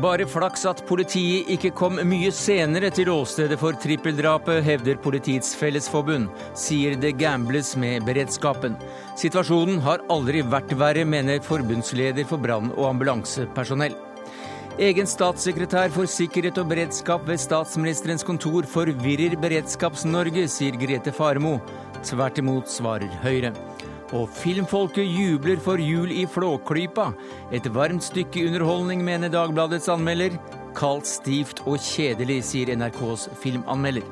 Bare flaks at politiet ikke kom mye senere til åstedet for trippeldrapet, hevder Politiets Fellesforbund. Sier det gambles med beredskapen. Situasjonen har aldri vært verre, mener forbundsleder for brann- og ambulansepersonell. Egen statssekretær for sikkerhet og beredskap ved statsministerens kontor forvirrer Beredskaps-Norge, sier Grete Faremo. Tvert imot, svarer Høyre. Og filmfolket jubler for jul i Flåklypa. Et varmt stykke underholdning, mener Dagbladets anmelder. Kaldt, stivt og kjedelig, sier NRKs filmanmelder.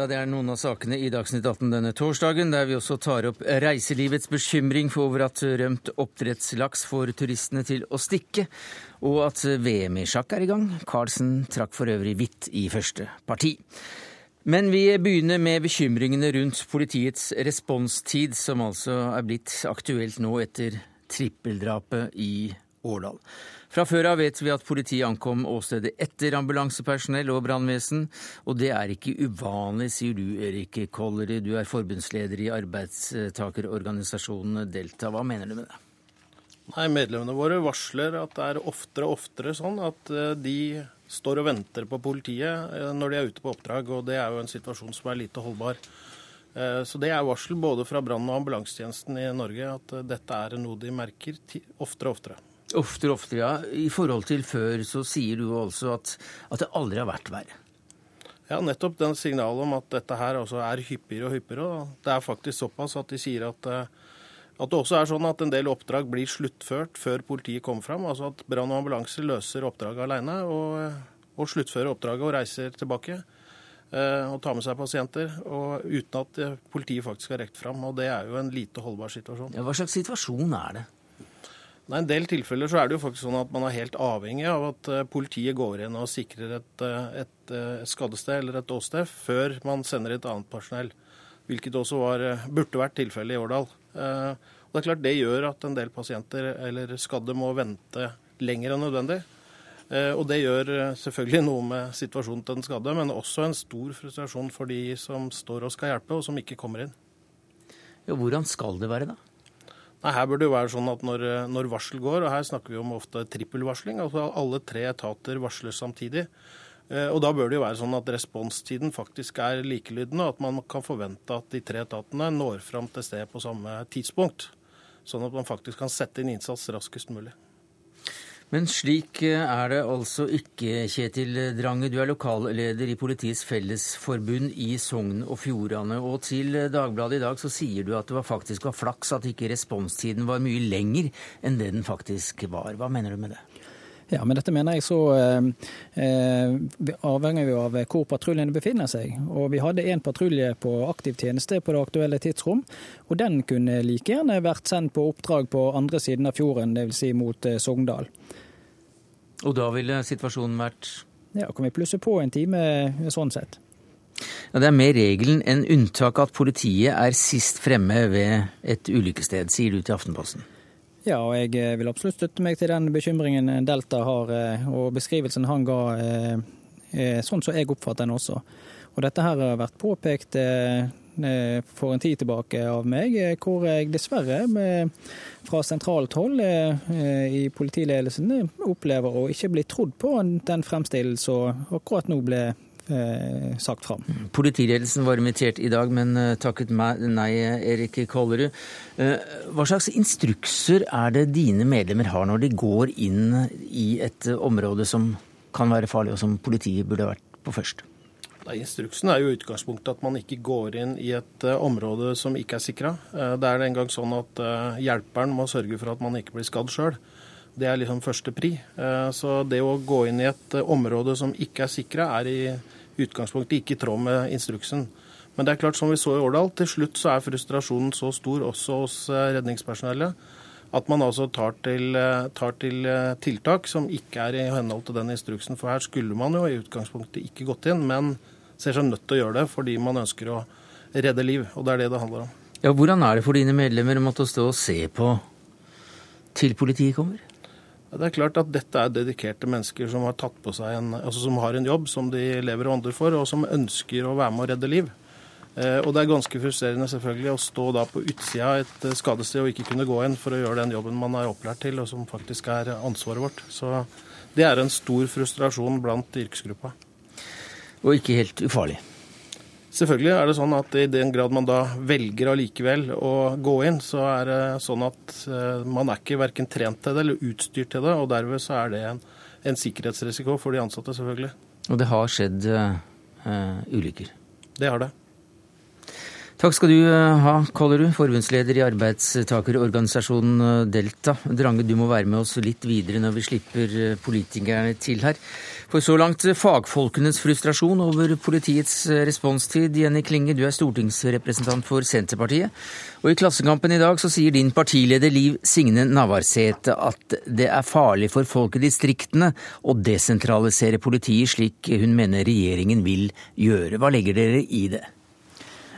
Ja, Det er noen av sakene i Dagsnytt 18 denne torsdagen, der vi også tar opp reiselivets bekymring for over at rømt oppdrettslaks får turistene til å stikke, og at VM i sjakk er i gang. Carlsen trakk for øvrig hvitt i første parti. Men vi begynner med bekymringene rundt politiets responstid, som altså er blitt aktuelt nå etter trippeldrapet i Årdal. Fra før av vet vi at politiet ankom åstedet etter ambulansepersonell og brannvesen, og det er ikke uvanlig, sier du Erik Kollerud, du er forbundsleder i arbeidstakerorganisasjonen Delta. Hva mener du med det? Nei, Medlemmene våre varsler at det er oftere og oftere sånn at eh, de står og venter på politiet eh, når de er ute på oppdrag, og det er jo en situasjon som er lite holdbar. Eh, så Det er varsel både fra brann- og ambulansetjenesten i Norge at dette er noe de merker oftere og oftere. Oftere og oftere, ja. I forhold til før så sier du altså at, at det aldri har vært verre. Ja, nettopp den signalet om at dette her også er hyppigere og hyppigere. Det er faktisk såpass at de sier at, at det også er sånn at en del oppdrag blir sluttført før politiet kommer fram. Altså at brann og ambulanse løser oppdraget alene og, og sluttfører oppdraget og reiser tilbake. Eh, og tar med seg pasienter og uten at politiet faktisk har rekt fram. og Det er jo en lite holdbar situasjon. Ja, hva slags situasjon er det? I en del tilfeller så er det jo faktisk sånn at man er helt avhengig av at eh, politiet går inn og sikrer et, eh, et, eh, skadested eller et åsted før man sender et annet personell. Hvilket også var, burde vært tilfellet i Årdal. Og det er klart det gjør at en del pasienter eller skadde må vente lenger enn nødvendig. Og det gjør selvfølgelig noe med situasjonen til den skadde, men også en stor frustrasjon for de som står og skal hjelpe, og som ikke kommer inn. Jo, hvordan skal det være, da? Nei, Her bør det jo være sånn at når, når, varsel går, og her snakker vi om ofte trippelvarsling, altså alle tre etater varsler samtidig. Eh, og Da bør det jo være sånn at responstiden faktisk er likelydende, og at man kan forvente at de tre etatene når fram til stedet på samme tidspunkt. Sånn at man faktisk kan sette inn innsats raskest mulig. Men slik eh, er det altså ikke, Kjetil Drange. Du er lokalleder i Politiets Fellesforbund i Sogn og Fjordane. Og til Dagbladet i dag så sier du at det var faktisk var flaks at ikke responstiden var mye lenger enn det den faktisk var. Hva mener du med det? Ja, men dette mener jeg så eh, eh avhenger vi av hvor patruljene befinner seg. Og vi hadde en patrulje på aktiv tjeneste på det aktuelle tidsrom. Og den kunne like gjerne vært sendt på oppdrag på andre siden av fjorden, dvs. Si mot eh, Sogndal. Og da ville situasjonen vært Ja, kan vi plusse på en time sånn sett. Ja, Det er mer regelen enn unntak at politiet er sist fremme ved et ulykkessted, sier du til Aftenposten. Ja, og jeg eh, vil absolutt støtte meg til den bekymringen Delta har, eh, og beskrivelsen han ga, eh, sånn som jeg oppfatter den også. Og dette her har vært påpekt for en tid tilbake av meg, hvor jeg dessverre fra sentralt hold i politiledelsen opplever å ikke bli trodd på den fremstillelsen som akkurat nå ble eh, sagt fram. Politiledelsen var invitert i dag, men uh, takket nei, Erik Kollerud. Uh, hva slags instrukser er det dine medlemmer har når de går inn i et uh, område som kan være farlig, og som politiet burde vært på først? Instruksen er jo utgangspunktet at man ikke går inn i et område som ikke er sikra. Det er en gang sånn at hjelperen må sørge for at man ikke blir skadd sjøl. Det er liksom første pri. Så det å gå inn i et område som ikke er sikra, er i utgangspunktet ikke i tråd med instruksen. Men det er klart, som vi så i Årdal, til slutt så er frustrasjonen så stor også hos eh, redningspersonellet at man altså tar til, eh, tar til, eh, tiltak som ikke er i henhold til den instruksen. For her skulle man jo i utgangspunktet ikke gått inn, men ser seg nødt til å gjøre det fordi man ønsker å redde liv. Og det er det det handler om. Ja, Hvordan er det for dine medlemmer å måtte stå og se på til politiet kommer? Det er klart at dette er dedikerte mennesker som har tatt på seg en, altså som har en jobb som de lever og ånder for, og som ønsker å være med å redde liv. Eh, og det er ganske frustrerende selvfølgelig å stå da på utsida av et eh, skadested og ikke kunne gå inn for å gjøre den jobben man er opplært til, og som faktisk er ansvaret vårt. Så det er en stor frustrasjon blant yrkesgruppa. Og ikke helt ufarlig? Selvfølgelig er det sånn at i den grad man da velger allikevel å gå inn, så er det sånn at eh, man er ikke verken trent til det eller utstyrt til det, og derved så er det en, en sikkerhetsrisiko for de ansatte, selvfølgelig. Og det har skjedd uh, ulykker? Det har det. Takk skal du eh, ha, Kollerud, forbundsleder i arbeidstakerorganisasjonen Delta. Drange, du må være med oss litt videre når vi slipper politikerne til her. For så langt fagfolkenes frustrasjon over politiets responstid. Jenny Klinge, du er stortingsrepresentant for Senterpartiet. Og i Klassekampen i dag så sier din partileder Liv Signe Navarsete at det er farlig for folk i distriktene å desentralisere politiet, slik hun mener regjeringen vil gjøre. Hva legger dere i det?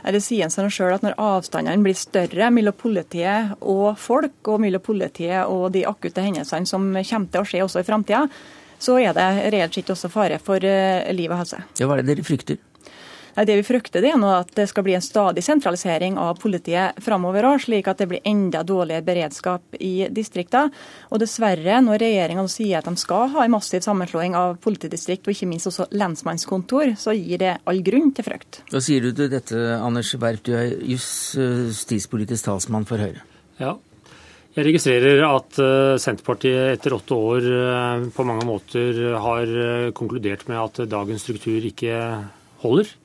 Det sier seg selv at når avstandene blir større mellom politiet og folk, og mellom politiet og de akutte hendelsene som kommer til å skje også i framtida, så er det reelt sett også fare for eh, liv og helse. Ja, Hva er det dere frykter? Det vi frykter, det er nå at det skal bli en stadig sentralisering av politiet framover òg, slik at det blir enda dårligere beredskap i distriktene. Og dessverre, når regjeringa sier at de skal ha en massiv sammenslåing av politidistrikt, og ikke minst også lensmannskontor, så gir det all grunn til frykt. Hva sier du til dette, Anders Werp, du er justispolitisk talsmann for Høyre. Ja, jeg registrerer at eh, Senterpartiet etter åtte år eh, på mange måter har eh, konkludert med at dagens struktur ikke holder.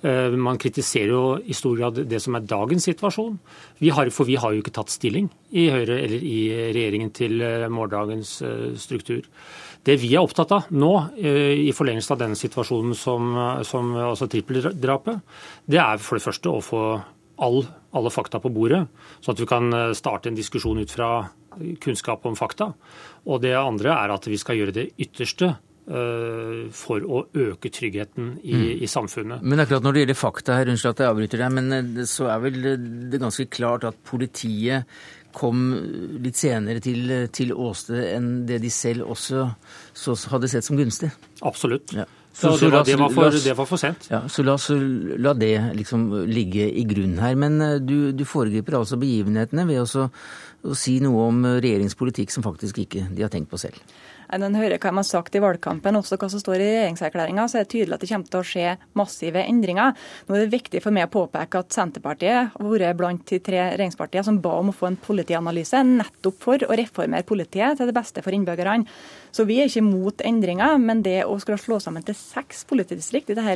Man kritiserer jo i stor grad det som er dagens situasjon. Vi har, for vi har jo ikke tatt stilling i Høyre eller i regjeringen til morgendagens struktur. Det vi er opptatt av nå, i forlengelse av denne situasjonen som, som altså trippeldrapet, det er for det første å få all, alle fakta på bordet, sånn at vi kan starte en diskusjon ut fra kunnskap om fakta. Og det andre er at vi skal gjøre det ytterste Eh, for å øke tryggheten i, mm. i, samfunnet. Men akkurat når det gjelder fakta her, unnskyld at jeg avbryter deg, men eh, så er vel det ganske klart at politiet kom litt senere til, til åsted enn det de selv også hadde sett som gunstig? Absolutt. Ja. Så, så, det, var, det, var for, det, var, for, sent. Ja, så la oss la det liksom ligge i grunnen her. Men eh, du, du foregriper altså begivenhetene ved å si noe om regjeringspolitikk som faktisk ikke de har tenkt på selv en hører hva de har sagt i valgkampen, også hva som står i regjeringserklæringa, så er det tydelig at det kommer til å skje massive endringer. Nå er det viktig for meg å påpeke at Senterpartiet har vært blant de tre regjeringspartiene som ba om å få en politianalyse, nettopp for å reformere politiet til det beste for innbyggerne. Så vi er ikke mot endringer, men det å skulle slå sammen til seks politidistrikt i dette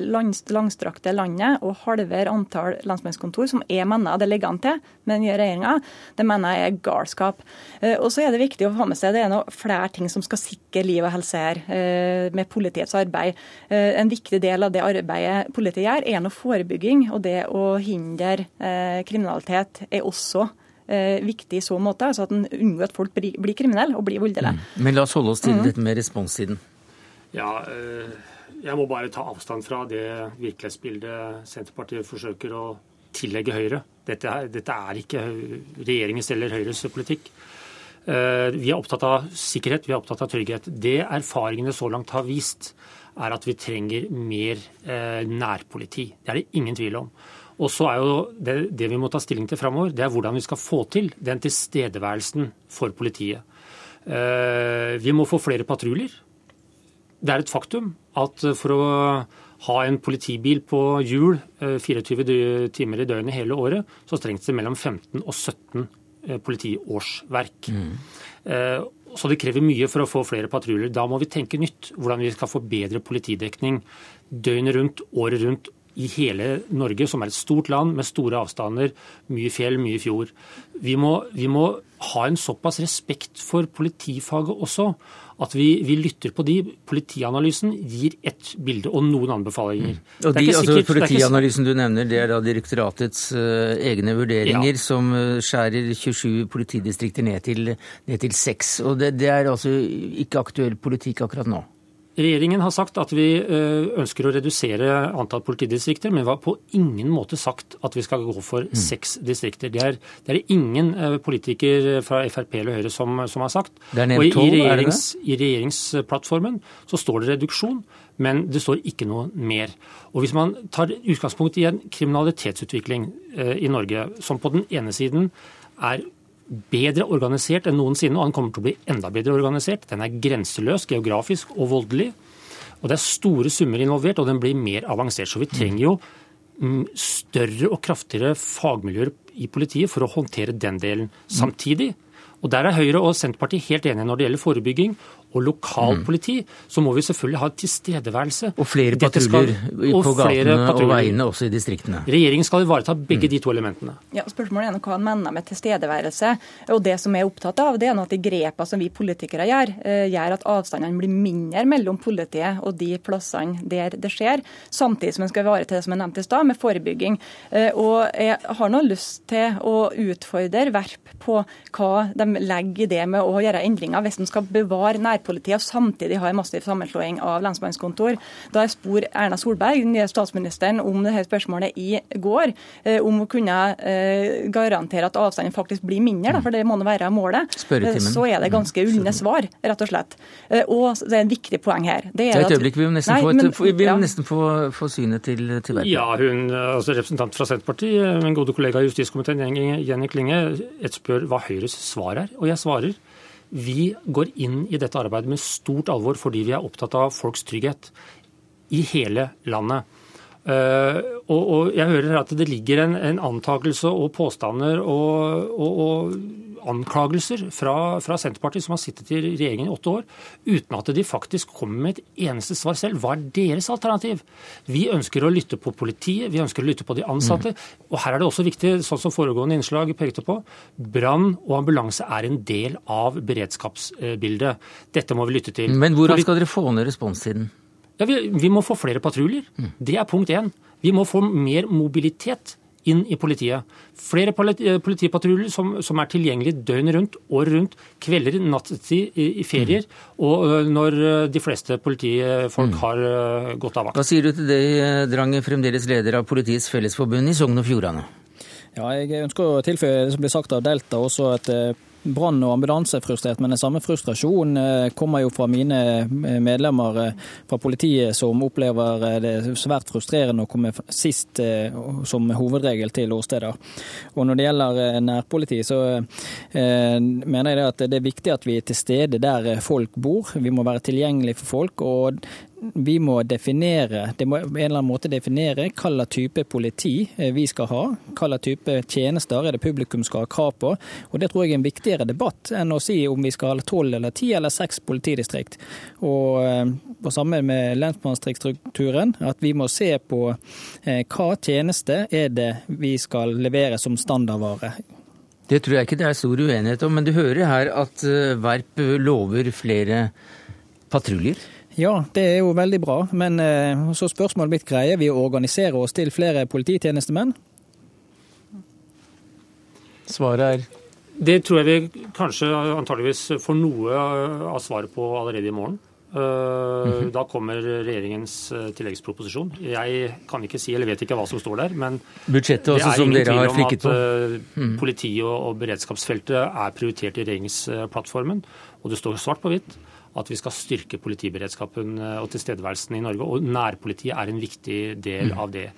langstrakte landet og halvere antall lensmannskontor, som jeg mener det ligger an til med den nye regjeringa, det mener jeg er galskap. Eh, og så er det viktig å få med seg det er noe flere ting som skal sikre liv og helse her, eh, med politiets arbeid. Eh, en viktig del av det arbeidet politiet gjør, er noe forebygging. Og det å hindre kriminalitet er også viktig i så måte. altså At en unngår at folk blir, blir kriminelle og blir voldelige. Mm. Men la oss holde oss til mm. dette med responstiden. Ja, eh, jeg må bare ta avstand fra det virkelighetsbildet Senterpartiet forsøker å tillegge Høyre. Dette dette er ikke regjeringens eller Høyres politikk. Eh, vi er opptatt av sikkerhet, vi er opptatt av trygghet. Det erfaringene så langt har vist, er at vi trenger mer eh, nærpoliti. Det er det ingen tvil om. Og så er jo det, det, vi må ta stilling til framover, det er hvordan vi skal få til den tilstedeværelsen for politiet. Eh, vi må få flere patruljer. Det er et faktum at for å ha en politibil på hjul 24 eh, timer i døgnet hele året, så trengs det mellom 15 og 17 eh, politiårsverk. Mm. Så det krever mye for å få flere patruljer. Da må vi tenke nytt. Hvordan vi skal få bedre politidekning døgnet rundt, året rundt i hele Norge, som er et stort land med store avstander, mye fjell, mye fjord. Vi må, vi må ha en såpass respekt for politifaget også at vi, vi, lytter på de. Politianalysen gir ett bilde og noen anbefalinger. Mm. Og de, altså, Politianalysen du nevner, det er da direktoratets uh, egne vurderinger ja. som uh, skjærer 27 politidistrikter ned til, ned til 6. Og det, det er altså ikke aktuell politikk akkurat nå? Regjeringen har sagt at vi eh, ønsker å redusere antall politidistrikter, men vi har på ingen måte sagt at vi skal gå for mm. seks distrikter. Det er, det er ingen eh, politiker fra Frp eller Høyre som, som har sagt. Det er nede 12, og i, regjerings, i regjeringsplattformen så står det reduksjon, men det står ikke noe mer. Og Hvis man tar utgangspunkt i en kriminalitetsutvikling eh, i Norge, som på den ene siden er bedre organisert enn noensinne, og den kommer til å bli enda bedre organisert. Den er grenseløs geografisk og voldelig. Og det er store summer involvert, og den blir mer avansert. Så vi trenger jo mm, større og kraftigere fagmiljøer i politiet for å håndtere den delen. Samtidig, og der er Høyre og Senterpartiet helt enige når det gjelder forebygging og lokalpoliti, mm. så må vi selvfølgelig ha tilstedeværelse. Og flere patruljer på gatene og veiene også i distriktene. Regjeringen skal ivareta begge mm. de to elementene. Ja, Spørsmålet er hva han mener med tilstedeværelse. Og Det som jeg er opptatt av, det er at de grepene som vi politikere gjør, eh, gjør at avstandene blir mindre mellom politiet og de plassene der det skjer, samtidig som en skal ivareta det som er nevnt i stad, med forebygging. Eh, og Jeg har nå lyst til å utfordre Verp på hva de legger i det med å gjøre endringer, hvis en skal bevare nærpolitiet nærpolitiet og samtidig ha en massiv sammenslåing av lensmannskontor. Da jeg spor Erna Solberg, den nye statsministeren, om dette spørsmålet i går, eh, om å kunne eh, garantere at avstanden faktisk blir mindre, for det må nå være målet, eh, så er det ganske ulne svar, rett og slett. Og det er en viktig poeng her. Det er et øyeblikk, vi må nesten, nei, få, et, men, vi må nesten få, få, synet til, til verden. Ja, hun, altså representant fra Senterpartiet, min gode kollega i justiskomiteen, Jenny Klinge, etterspør hva Høyres svar er. Og jeg svarer vi går inn i dette arbeidet med stort alvor fordi vi er opptatt av folks trygghet i hele landet. Uh, og, og, jeg hører at det ligger en, en antakelse og påstander og, og, og anklagelser fra, fra, Senterpartiet, som har sittet i regjeringen i åtte år, uten at de faktisk kommer med et eneste svar selv. Hva er deres alternativ? Vi ønsker å lytte på politiet, vi ønsker å lytte på de ansatte. Mm. Og her er det også viktig, sånn som foregående innslag pekte på, brann og ambulanse er en del av beredskapsbildet. Dette må vi lytte til. Men hvordan skal dere få ned responstiden? Ja, vi, vi må få flere patruljer. Mm. Det er punkt én. Vi må få mer mobilitet inn i politiet. Flere eh, politipatruljer som, som, er tilgjengelige døgnet rundt, året rundt, kvelder, nattetid, i, i ferier, mm. og når de fleste politifolk mm. har gått av vakt. Hva sier du til det, Drange, fremdeles leder av Politiets Fellesforbund i Sogn og Fjordane? Ja, jeg ønsker å tilføye det som blir sagt av Delta, også at brann og ambulanse er frustrert, men den samme frustrasjonen eh, kommer jo fra mine eh, medlemmer eh, fra politiet, som opplever det svært frustrerende å komme sist som hovedregel til åsteder. Og Når det gjelder nærpoliti, så mener jeg at det er viktig at vi er til stede der folk bor. Vi må være tilgjengelige for folk. og vi må definere det må en eller annen måte definere hva type politi eh, vi skal ha. Slags type tjenester er det publikum skal ha krav på. Og Det tror jeg er en viktigere debatt enn å si om vi skal ha tolv eller ti eller seks politidistrikt. Og, eh, samme med lensmannsdistriktstrukturen, at vi må se på eh, hva tjeneste er det vi skal levere som standardvare. Det tror jeg ikke det er stor uenighet om, men du hører her at Verp lover flere patruljer? Ja, det er jo veldig bra. Men eh, så spørsmålet mitt greier vi å organisere oss til flere polititjenestemenn? Svaret er Det tror jeg vi kanskje antageligvis får noe av svaret på allerede i morgen. Mhm. Da kommer regjeringens eh, tilleggsproposisjon. Jeg kan ikke si eller vet ikke hva som står der, men Budsjettet også, som dere har. Det er ingen tvil om at mm. politi- og beredskapsfeltet er prioritert i regjeringsplattformen. Og det står svart på hvitt at vi skal styrke politiberedskapen eh, og tilstedeværelsen i Norge. Og nærpolitiet er en viktig del mm. av det.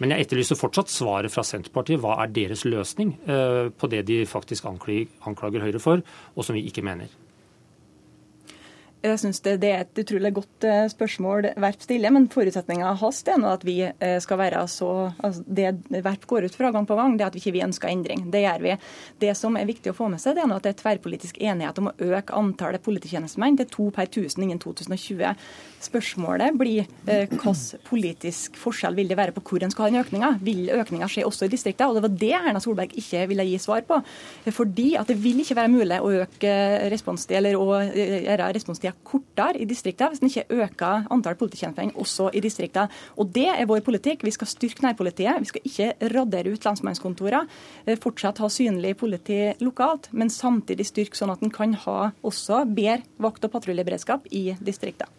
Men jeg etterlyser fortsatt svaret fra Senterpartiet. Hva er deres løsning eh, på det de faktisk anklager Høyre for, og som vi ikke mener? Jeg synes det, det, er et utrolig godt eh, spørsmål Verp stiller, men forutsetninga hans er at vi eh, skal være så altså Det Verp går ut fra gang på gang, det er at vi ikke ønsker endring. Det gjør vi. Det som er viktig å få med seg, det er at det er tverrpolitisk enighet om å øke antallet polititjenestemenn til to per 1000 innen 2020. Spørsmålet blir eh, hvilken politisk forskjell vil det være på hvor en skal ha den økninga. Vil økninga skje også i distriktene? Og det var det Erna Solberg ikke ville gi svar på. Fordi at det vil ikke være mulig å øke responstid, eller å gjøre responstida kortere i distriktene hvis en ikke øker antall polititjenestemenn også i distriktene. Og det er vår politikk. Vi skal styrke nærpolitiet. Vi skal ikke radere ut lensmannskontorene. Eh, fortsatt ha synlig politi lokalt, men samtidig styrke sånn at en kan ha også bedre vakt- og patruljeberedskap i distriktene.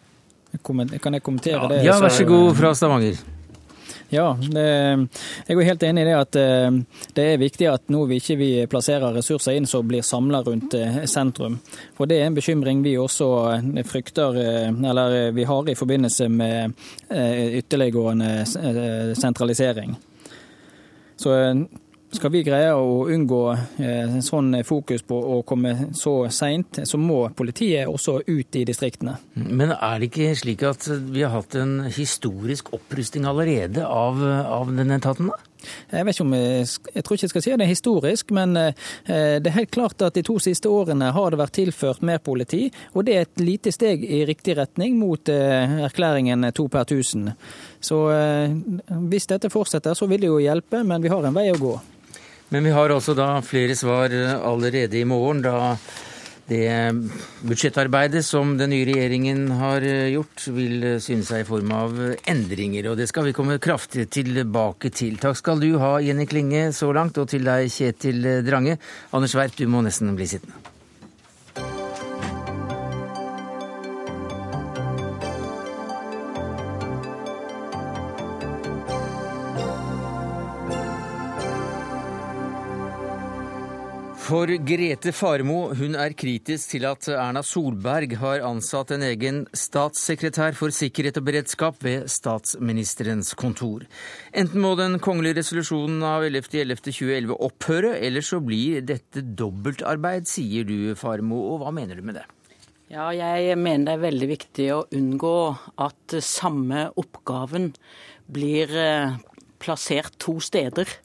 Kan jeg kommentere det? Ja, vær så god fra Stavanger. Ja, det, jeg er helt enig i det at eh, det er viktig at nå vi ikke vi plasserer ressurser inn som blir samla rundt eh, sentrum. For det er en bekymring vi også eh, frykter, eller vi har i forbindelse med ytterliggående sentralisering. Så skal vi greie å unngå eh, sånn fokus på å komme så seint, så må politiet også ut i distriktene. Men er det ikke slik at vi har hatt en historisk opprusting allerede av, av denne etaten? da? Jeg vet ikke om jeg, jeg tror ikke jeg skal si det er historisk, men eh, det er helt klart at de to siste årene har det vært tilført mer politi. Og det er et lite steg i riktig retning mot eh, erklæringen to per tusen. Så hvis dette fortsetter, så vil det jo hjelpe, men vi har en vei å gå. Men vi har også da flere svar allerede i morgen, da det budsjettarbeidet som den nye regjeringen har gjort, vil syne seg i form av endringer. Og det skal vi komme kraftig tilbake til. Takk skal du ha, Jenny Klinge, så langt, og til deg, Kjetil Drange. Anders Werp, du må nesten bli sittende. For Grete Farmo hun er kritisk til at Erna Solberg har ansatt en egen statssekretær for sikkerhet og beredskap ved statsministerens kontor. Enten må den kongelige resolusjonen av 11.11.2011 opphøre, eller så blir dette dobbeltarbeid, sier du Farmo. Og hva mener du med det? Ja, jeg mener det er veldig viktig å unngå at samme oppgaven blir eh, plassert to steder.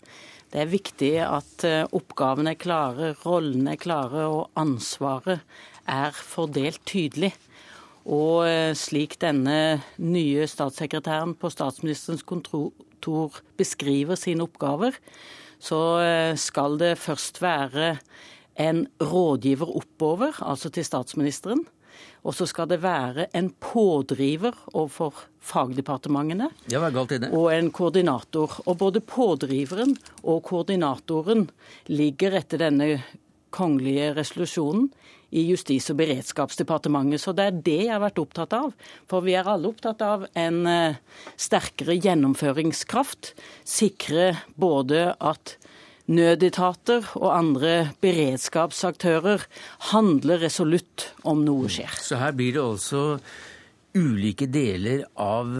Det er viktig at eh, oppgavene er klare, rollene er klare og ansvaret er fordelt tydelig. Og eh, slik denne nye statssekretæren på statsministerens kontor beskriver sine oppgaver, så eh, skal det først være en rådgiver oppover, altså til statsministeren. Og så skal det være en pådriver overfor fagdepartementene. Ja, hva er galt i det? Og en koordinator. Og både pådriveren og koordinatoren ligger etter denne kongelige resolusjonen i Justis- og beredskapsdepartementet. Så det er det jeg har vært opptatt av. For vi er alle opptatt av en eh, sterkere gjennomføringskraft. Sikre både at nødetater og andre beredskapsaktører handler resolutt om noe skjer. Så her blir det også ulike deler av,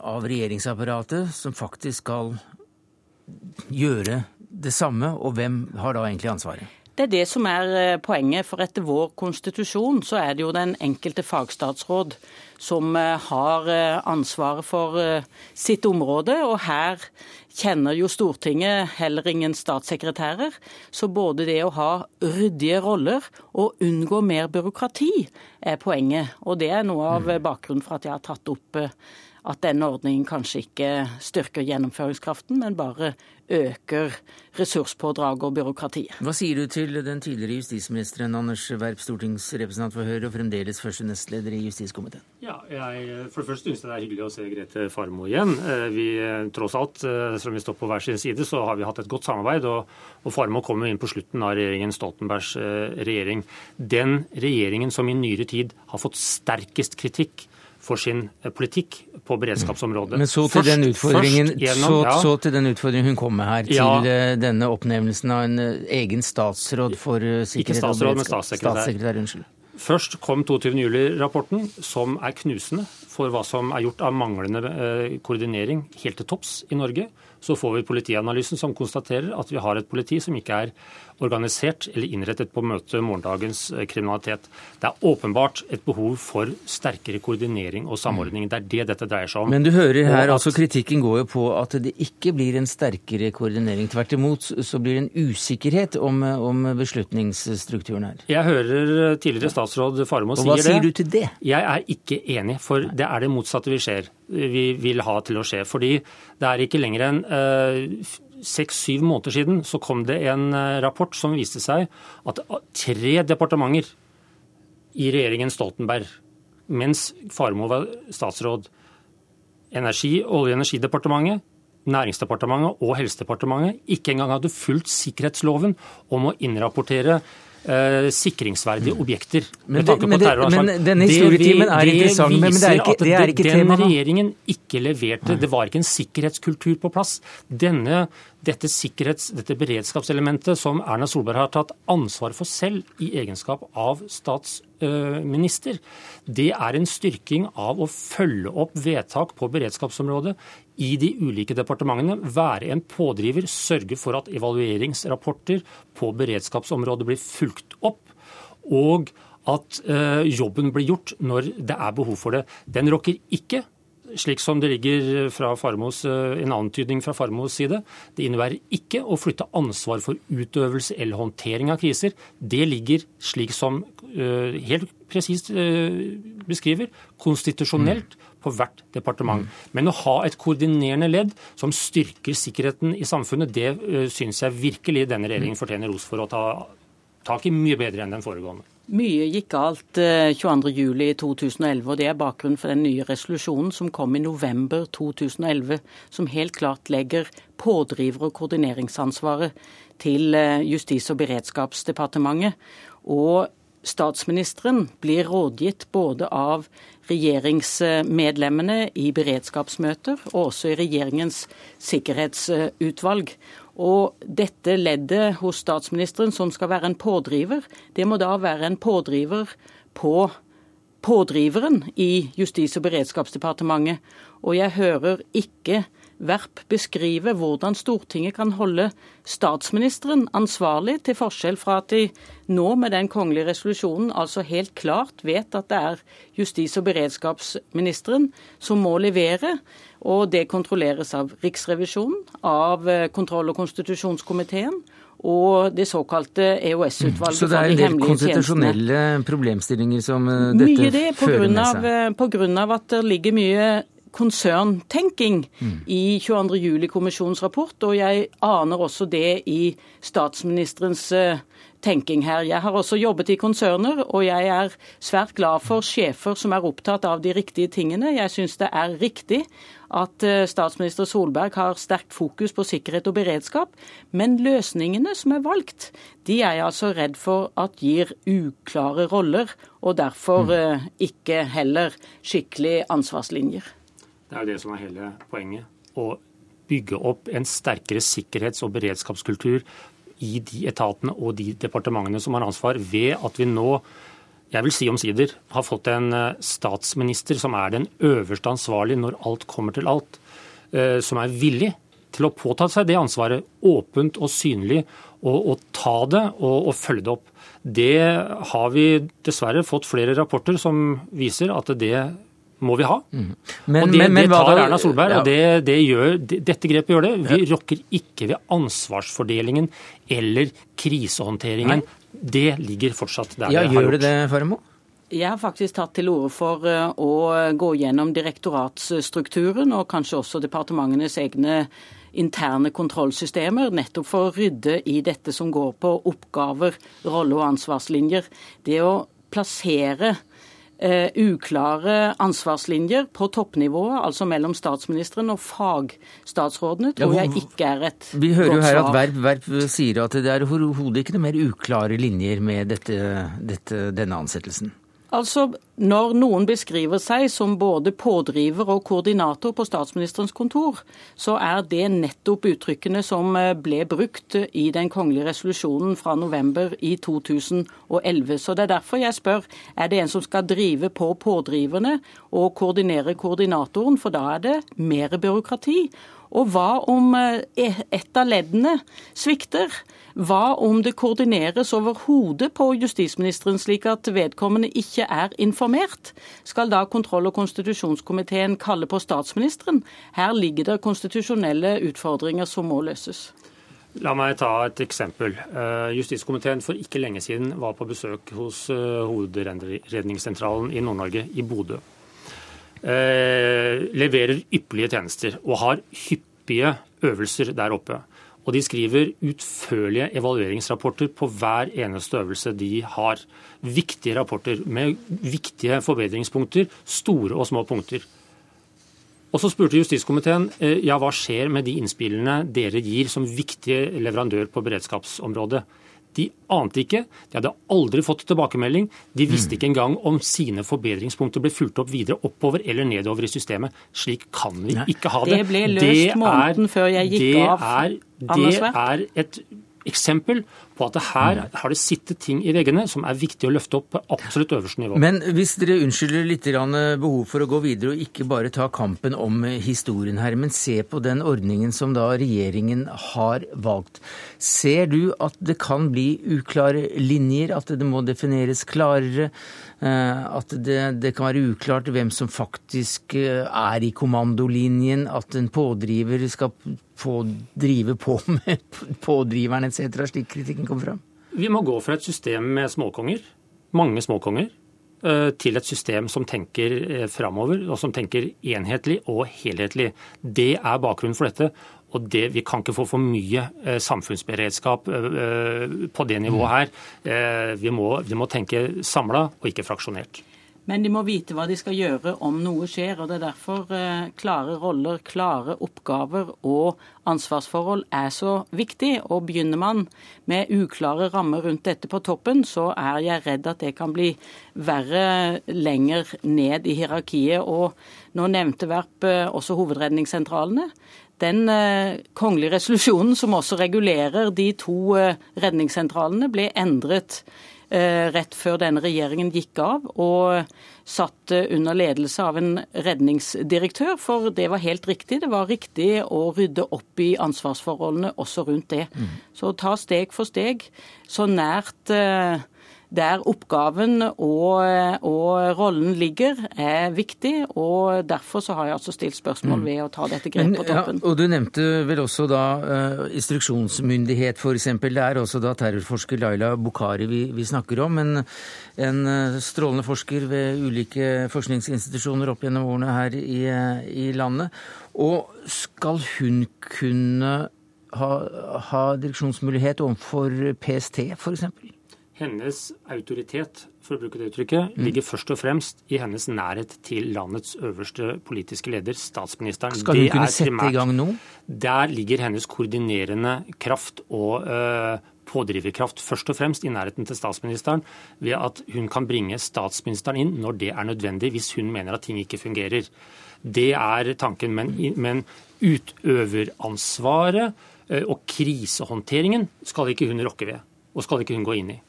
av regjeringsapparatet som faktisk skal gjøre det samme, og hvem har da egentlig ansvaret? Det er det som er eh, poenget. For etter vår konstitusjon så er det jo den enkelte fagstatsråd som eh, har eh, ansvaret for sitt område. Og her kjenner jo Stortinget heller ingen statssekretærer. Så både det å ha ryddige roller og unngå mer byråkrati er poenget. Og det er noe av mm. bakgrunnen for at jeg har tatt opp at denne ordningen kanskje ikke styrker gjennomføringskraften, men bare øker ressurspådraget og byråkratiet. Hva sier du til den tidligere justisministeren Anders Werp, stortingsrepresentant for Høyre og fremdeles første nestleder i justiskomiteen? Ja, jeg, For det første syns jeg det er hyggelig å se Grete Farmo igjen. Eh, vi, tross alt, eh, selv om vi står på hver sin side, så har vi hatt et godt samarbeid. Og, og Farmo kommer inn på slutten av regjeringen Stoltenbergs eh, regjering. Den regjeringen som i nyere tid har fått sterkest kritikk for sin eh, politikk på beredskapsområdet. Men så til, først, den, utfordringen, gjennom, så, ja. så til den utfordringen hun kom med her, til ja. Eh, denne oppnevnelsen av en eh, egen statsråd for sikkerhet Ikke statsråd, men statssekretær. statssekretær unnskyld. Først kom 22. juli-rapporten, som er knusende for hva som er gjort av manglende koordinering helt til topps i Norge. Så får vi politianalysen som konstaterer at vi har et politi som ikke er organisert eller innrettet på å møte morgendagens eh, kriminalitet. Det er åpenbart et behov for sterkere koordinering og samordning. Det er det dette dreier seg om. Men du hører her, altså kritikken går jo på at det ikke blir en sterkere koordinering. Tvert imot så blir det en usikkerhet om, om beslutningsstrukturen her. Jeg hører tidligere statsråd Faremo sier det. Og hva sier du til det? Jeg er ikke enig, for det er det motsatte vi ser vi vil ha til å skje. Fordi det er ikke lenger enn uh, seks-syv måneder siden så kom det en eh, rapport som viste seg at tre departementer i regjeringen Stoltenberg, mens Farmo var statsråd, Energi- Olje- og energidepartementet, Næringsdepartementet og Helsedepartementet ikke engang hadde fulgt sikkerhetsloven om å innrapportere eh, sikringsverdige objekter. Men, tanke men, det, men denne historietimen er interessant, men det er ikke, det er ikke tema. Den regjeringen ikke leverte. Det var ikke en sikkerhetskultur på plass. Denne, dette, dette beredskapselementet som Erna Solberg har tatt ansvar for selv i egenskap av statsminister, det er en styrking av å følge opp vedtak på beredskapsområdet i de ulike departementene, være en pådriver, sørge for at evalueringsrapporter på beredskapsområdet blir fulgt opp, og at eh, jobben blir gjort når det er behov for det. Den rokker ikke slik som det ligger fra Farmos, eh, en antydning fra Farmos side. Det innebærer ikke å flytte ansvar for utøvelse eller håndtering av kriser. Det ligger slik som uh, helt presist beskriver, konstitusjonelt på hvert departement. Mm. Men å ha et koordinerende ledd som styrker sikkerheten i samfunnet, det uh, syns jeg virkelig denne regjeringen fortjener ros for å ta tak i mye bedre enn den foregående. Mye gikk galt 22.07.2011, eh, og det er bakgrunnen for den nye resolusjonen som kom i november 2011, som helt klart legger pådriver- og koordineringsansvaret til Justis- og beredskapsdepartementet. Og statsministeren blir rådgitt både av regjeringsmedlemmene i beredskapsmøter og også i regjeringens sikkerhetsutvalg. Og dette leddet hos statsministeren, som skal være en pådriver, det må da være en pådriver på pådriveren i Justis- og beredskapsdepartementet. Og jeg hører ikke Verp beskrive hvordan Stortinget kan holde statsministeren ansvarlig, til forskjell fra at de nå med den kongelige resolusjonen altså helt klart vet at det er justis- og beredskapsministeren som må levere. Og det kontrolleres av Riksrevisjonen, av eh, kontroll- og konstitusjonskomiteen og det såkalte EOS-utvalget Så det er en del konstitusjonelle problemstillinger som eh, dette mye det, fører med seg? Mye det, pga. at det ligger mye konserntenking mm. i 22. juli-kommisjonens rapport, og jeg aner også det i statsministerens uh, tenking her. Jeg har også jobbet i konserner, og jeg er svært glad for sjefer som er opptatt av de riktige tingene. Jeg syns det er riktig at eh, statsminister Solberg har sterkt fokus på sikkerhet og beredskap. Men løsningene som er valgt, de er jeg altså redd for at gir uklare roller, og derfor mm. eh, ikke heller skikkelig ansvarslinjer. Det er jo det som er hele poenget. Å bygge opp en sterkere sikkerhets- og beredskapskultur i de etatene og de departementene som har ansvar, ved at vi nå jeg vil si omsider, har fått en eh, statsminister som er den øverste ansvarlig når alt kommer til alt, eh, som er villig til å påta seg det ansvaret åpent og synlig, og, og ta det og, og, følge det opp. Det har vi dessverre fått flere rapporter som viser at det må vi ha. Mm. Men, og det, men, men, det tar Erna Solberg, ja. og det, det gjør, dette grepet gjør det. Vi ja. rokker ikke ved ansvarsfordelingen eller krisehåndteringen. Nei. Det ligger fortsatt der ja, det har gjort. Gjør det det, Faremo? Jeg har faktisk tatt til orde for eh, å gå gjennom direktoratsstrukturen og kanskje også departementenes egne interne kontrollsystemer, nettopp for å rydde i dette som går på oppgaver, rolle- og ansvarslinjer. Det å plassere Uh, uklare ansvarslinjer på toppnivået, altså mellom statsministeren og fagstatsrådene, tror ja, jeg ikke er et godt svar. Vi hører jo her at Verp, Verp sier at det er overhodet ikke noe mer uklare linjer med dette, dette, denne ansettelsen. Altså, Når noen beskriver seg som både pådriver og koordinator på statsministerens kontor, så er det nettopp uttrykkene som eh, ble brukt i den kongelige resolusjonen fra november i 2011. Så Det er derfor jeg spør er det en som skal drive på pådriverne og koordinere koordinatoren, for da er det mer byråkrati. Og hva om eh, et av leddene svikter? Hva om det koordineres over hodet på justisministeren, slik at vedkommende ikke er informert? Skal da kontroll- og konstitusjonskomiteen kalle på statsministeren? Her ligger det konstitusjonelle utfordringer som må løses. La meg ta et eksempel. Eh, justiskomiteen for ikke lenge siden var på besøk hos eh, Hovedredningssentralen i Nord-Norge, i Bodø. Eh, leverer ypperlige tjenester og har hyppige øvelser der oppe. Og de skriver utførlige evalueringsrapporter på hver eneste øvelse de har. Viktige rapporter med viktige forbedringspunkter, store og små punkter. Og Så spurte justiskomiteen eh, ja, hva skjer med de innspillene dere gir som viktige leverandør på beredskapsområdet. De ante ikke, de hadde aldri fått tilbakemelding. De visste ikke engang om sine forbedringspunkter ble fulgt opp videre oppover eller nedover i systemet. Slik kan vi ikke ha det. Det ble løst måneden før jeg gikk av. Det er et eksempel på at her har det sittet ting i veggene som er viktig å løfte opp på absolutt øverste nivå. Men hvis dere unnskylder litt behov for å gå videre og ikke bare ta kampen om historien her, men se på den ordningen som da regjeringen har valgt. Ser du at det kan bli uklare linjer, at det må defineres klarere? Eh, at det, det, kan være uklart hvem som faktisk eh, er i kommandolinjen, at en pådriver skal få drive på med pådriveren etc., slik kritikken kom fram? Vi må gå fra et system med småkonger, mange småkonger, eh, til et system som tenker framover, og som tenker enhetlig og helhetlig. Det er bakgrunnen for dette. Og det, Vi kan ikke få for mye eh, samfunnsberedskap eh, på det nivået her. Eh, vi, må, vi må tenke samla og ikke fraksjonert. Men de må vite hva de skal gjøre om noe skjer. og Det er derfor eh, klare roller, klare oppgaver og ansvarsforhold er så viktig. Og Begynner man med uklare rammer rundt dette på toppen, så er jeg redd at det kan bli verre lenger ned i hierarkiet. Og Nå nevnte Verp eh, også hovedredningssentralene. Den eh, kongelige resolusjonen som også regulerer de to eh, redningssentralene, ble endret rett før denne regjeringen gikk av, og satt under ledelse av en redningsdirektør. For det var helt riktig. Det var riktig å rydde opp i ansvarsforholdene også rundt det. Mm. Så ta steg for steg, så nært der oppgaven og, og, rollen ligger, er viktig. og Derfor så har jeg altså stilt spørsmål mm. ved å ta dette grepet på toppen. Ja, og Du nevnte vel også da uh, instruksjonsmyndighet, f.eks. Det er også da terrorforsker Laila Bukhari vi, vi snakker om. En, en uh, strålende forsker ved ulike forskningsinstitusjoner opp gjennom årene her i, i landet. Og skal hun kunne ha, ha direksjonsmulighet overfor PST, f.eks.? Hennes autoritet for å bruke det uttrykket, mm. ligger først og fremst i hennes nærhet til landets øverste politiske leder, statsministeren. Skal hun kunne sette i gang nå? Der ligger hennes koordinerende kraft og uh, pådriverkraft først og fremst i nærheten til statsministeren, ved at hun kan bringe statsministeren inn når det er nødvendig, hvis hun mener at ting ikke fungerer. Det er tanken. Men, men utøveransvaret uh, og krisehåndteringen skal ikke hun rokke ved, og skal ikke hun gå inn i.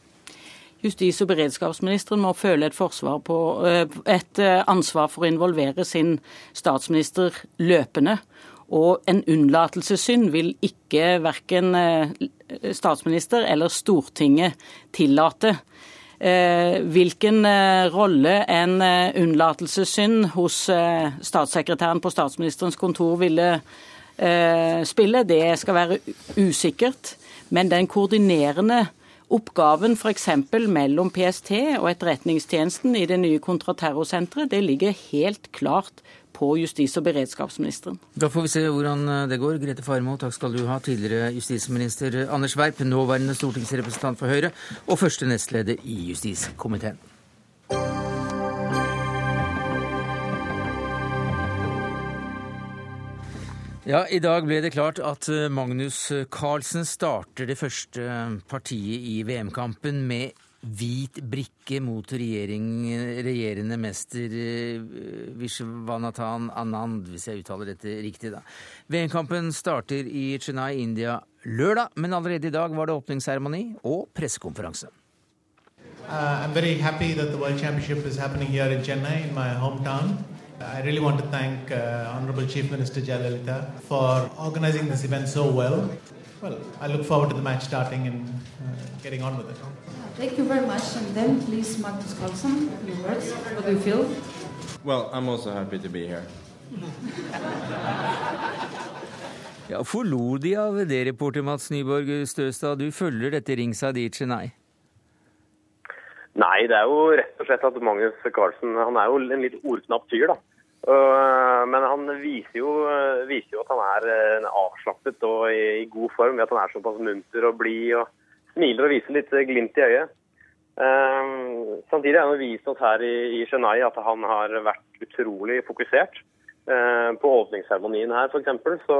Justis- og beredskapsministeren må føle et, på, eh, et eh, ansvar for å involvere sin statsminister løpende. Og en unnlatelsessynd vil ikke verken eh, statsminister eller Stortinget tillate. Hvilken rolle en unnlatelsessynd hos statssekretæren på statsministerens kontor ville spille, det skal være usikkert. Men den koordinerende Oppgaven f.eks. mellom PST og Etterretningstjenesten i det nye kontraterrorsenteret, det ligger helt klart på justis- og beredskapsministeren. Da får vi se hvordan eh, det går. Grete Farmo, takk skal du ha. Tidligere justisminister Anders Werp, nåværende stortingsrepresentant for Høyre og første nestleder i justiskomiteen. Ja, I dag ble det klart at eh, Magnus Carlsen starter det første eh, partiet i VM-kampen med hvit brikke mot regjering, regjerende mester eh, Vishwanathan Anand, hvis jeg uttaler dette riktig. da. VM-kampen starter i Chennai, India lørdag, men allerede i dag var det åpningsseremoni og pressekonferanse. Uh, I'm very happy that the World Championship is happening Chennai, in my hometown. I really want to thank uh, Honorable Chief Minister Jayalalitha for organizing this event so well. Well, I look forward to the match starting and uh, getting on with it. Thank you very much. And then, please, Magnus Carlsen, your words. What do you feel? Well, I'm also happy to be here. ja, Forlo de av det, reporter Mats Nyborg Støstad? Du følger dette ringside i Chennai? Nei, det er jo rett og slett at Magnus Carlsen han er jo en litt ordknapp fyr. da. Uh, men han viser jo, viser jo, at han er uh, avslappet og i, god form ved at han er såpass munter og blid og smiler og viser litt glimt i øyet. Samtidig har han vist oss her i, i Chennai at han har vært utrolig fokusert. på åpningsseremonien her f.eks. så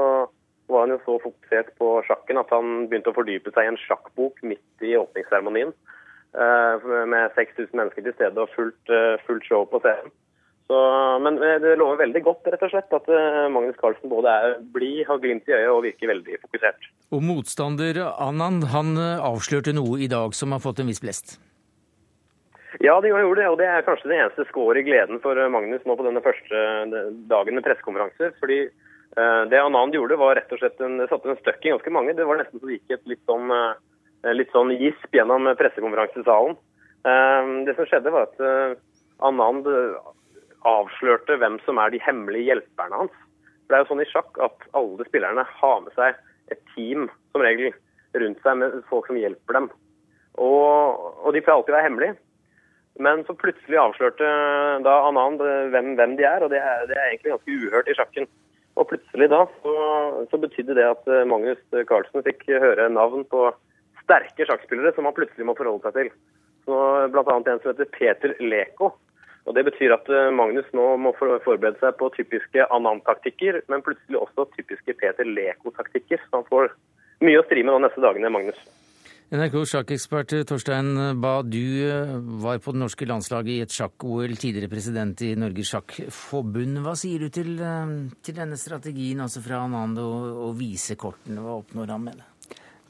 var han jo så fokusert på sjakken at han begynte å fordype seg i en sjakkbok midt i åpningsseremonien. Eh, med 6000 mennesker til stede og fullt, eh, fullt show på scenen. Så, men eh, det lover veldig godt rett og slett, at Magnus Carlsen både er blid, har glimt i øyet og virker veldig fokusert. Og motstander Anand han avslørte noe i dag som har fått en viss blest? Ja, det gjorde det. Og det er kanskje det eneste skåret i gleden for Magnus nå på denne første dagen med pressekonferanser. Fordi det Anand gjorde, var rett og slett en, satte en støkk i ganske mange. Det var nesten så det gikk et litt sånn litt sånn gisp gjennom pressekonferansesalen. Eh, det som skjedde, var at eh, Anand avslørte hvem som er de hemmelige hjelperne hans. Det er jo sånn i sjakk at alle spillerne har med seg et team som regel rundt seg med folk som hjelper dem. Og, og de pleier alltid å være hemmelige. Men så plutselig avslørte da Anand hvem, hvem de er, og det er, det er, egentlig ganske uhørt i sjakken. Og plutselig da så, så betydde det at Magnus Carlsen fikk høre navn på sterke sjakkspillere som man plutselig må forholde seg til. Så Bl.a. en som heter Peter Leko. Og Det betyr at eh, Magnus nå må forberede seg på typiske Anand-taktikker, men plutselig også typiske Peter Leko-taktikker. Så han får mye å stri med de neste dagene, Magnus. NRK sjakkekspert Torstein Ba, du eh, var på det norske landslaget i et sjakk-OL, tidligere president i Norges Sjakkforbund. Hva sier du til, eh, til denne strategien altså fra Anand å vise kortene? Hva oppnår han med det?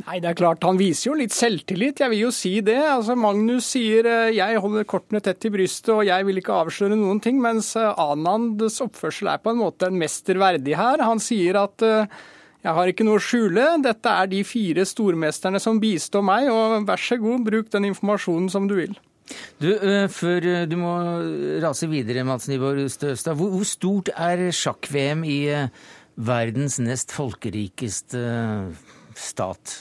Nei, det er klart, Han viser jo litt selvtillit, jeg vil jo si det. Altså, Magnus sier eh, jeg holder kortene tett til brystet og jeg vil ikke avsløre noen ting, mens eh, Anands oppførsel er på en måte en mester verdig her. Han sier at eh, jeg har ikke noe å skjule, dette er de fire stormesterne som bistår meg, og vær så god, bruk den informasjonen som du vil. Du, Før du må rase videre, Mats Nyborg Støstad. Hvor stort er sjakk-VM i verdens nest folkerikeste stat?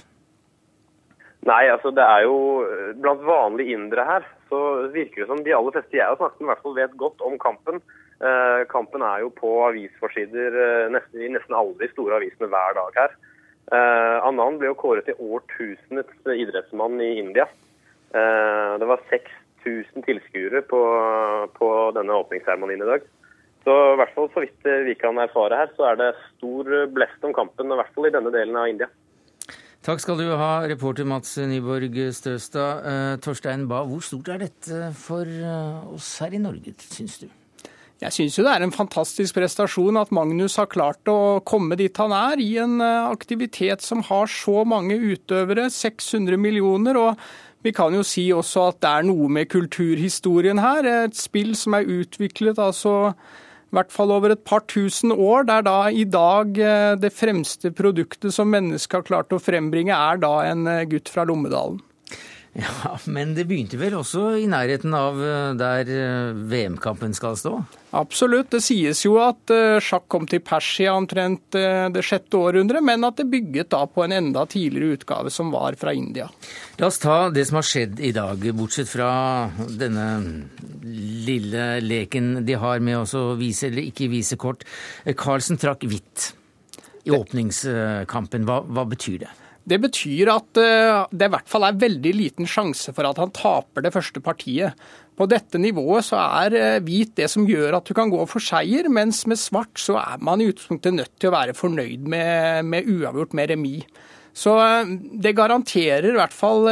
Nei, altså det er jo eh, blant vanlige indere her, så virker det som de aller fleste jeg har snakket med, i hvert fall vet godt om kampen. Eh, kampen er jo på avisforsider eh, nesten, i nesten alle de store avisene hver dag her. Eh, Anand ble jo kåret til årtusenets idrettsmann i India. Eh, det var 6000 tilskuere på, på denne åpningsseremonien i dag. Så i hvert fall så vidt vi kan erfare her, så er det stor blest om kampen, i hvert fall i denne delen av India. Takk skal du ha, reporter Mats Nyborg Støstad. Eh, Torstein Bae, hvor stort er dette for eh, oss her i Norge, syns du? Jeg syns jo det er en fantastisk prestasjon at Magnus har klart å komme dit han er, i en eh, aktivitet som har så mange utøvere, 600 millioner. og vi kan jo si også at det er noe med kulturhistorien her. Et spill som er utviklet altså i hvert fall over et par tusen år, der da i dag eh, det fremste produktet som mennesket har klart å frembringe, er da en eh, gutt fra Lommedalen. Ja, Men det begynte vel også i nærheten av eh, der VM-kampen skal stå? Absolutt. Det sies jo at sjakk kom til Persia omtrent det sjette århundret, men at det bygget da på en enda tidligere utgave som var fra India. La oss ta det som har skjedd i dag, bortsett fra denne lille leken de har med å vise eller ikke vise kort. Carlsen trakk hvitt i åpningskampen. Hva, hva betyr det? Det betyr at eh, det i hvert fall er veldig liten sjanse for at han taper det første partiet. På dette nivået så er eh, hvit det som gjør at du kan gå for seier, mens med svart så er man i utgangspunktet nødt til å være fornøyd med, med uavgjort, med remis. Så eh, det garanterer i hvert fall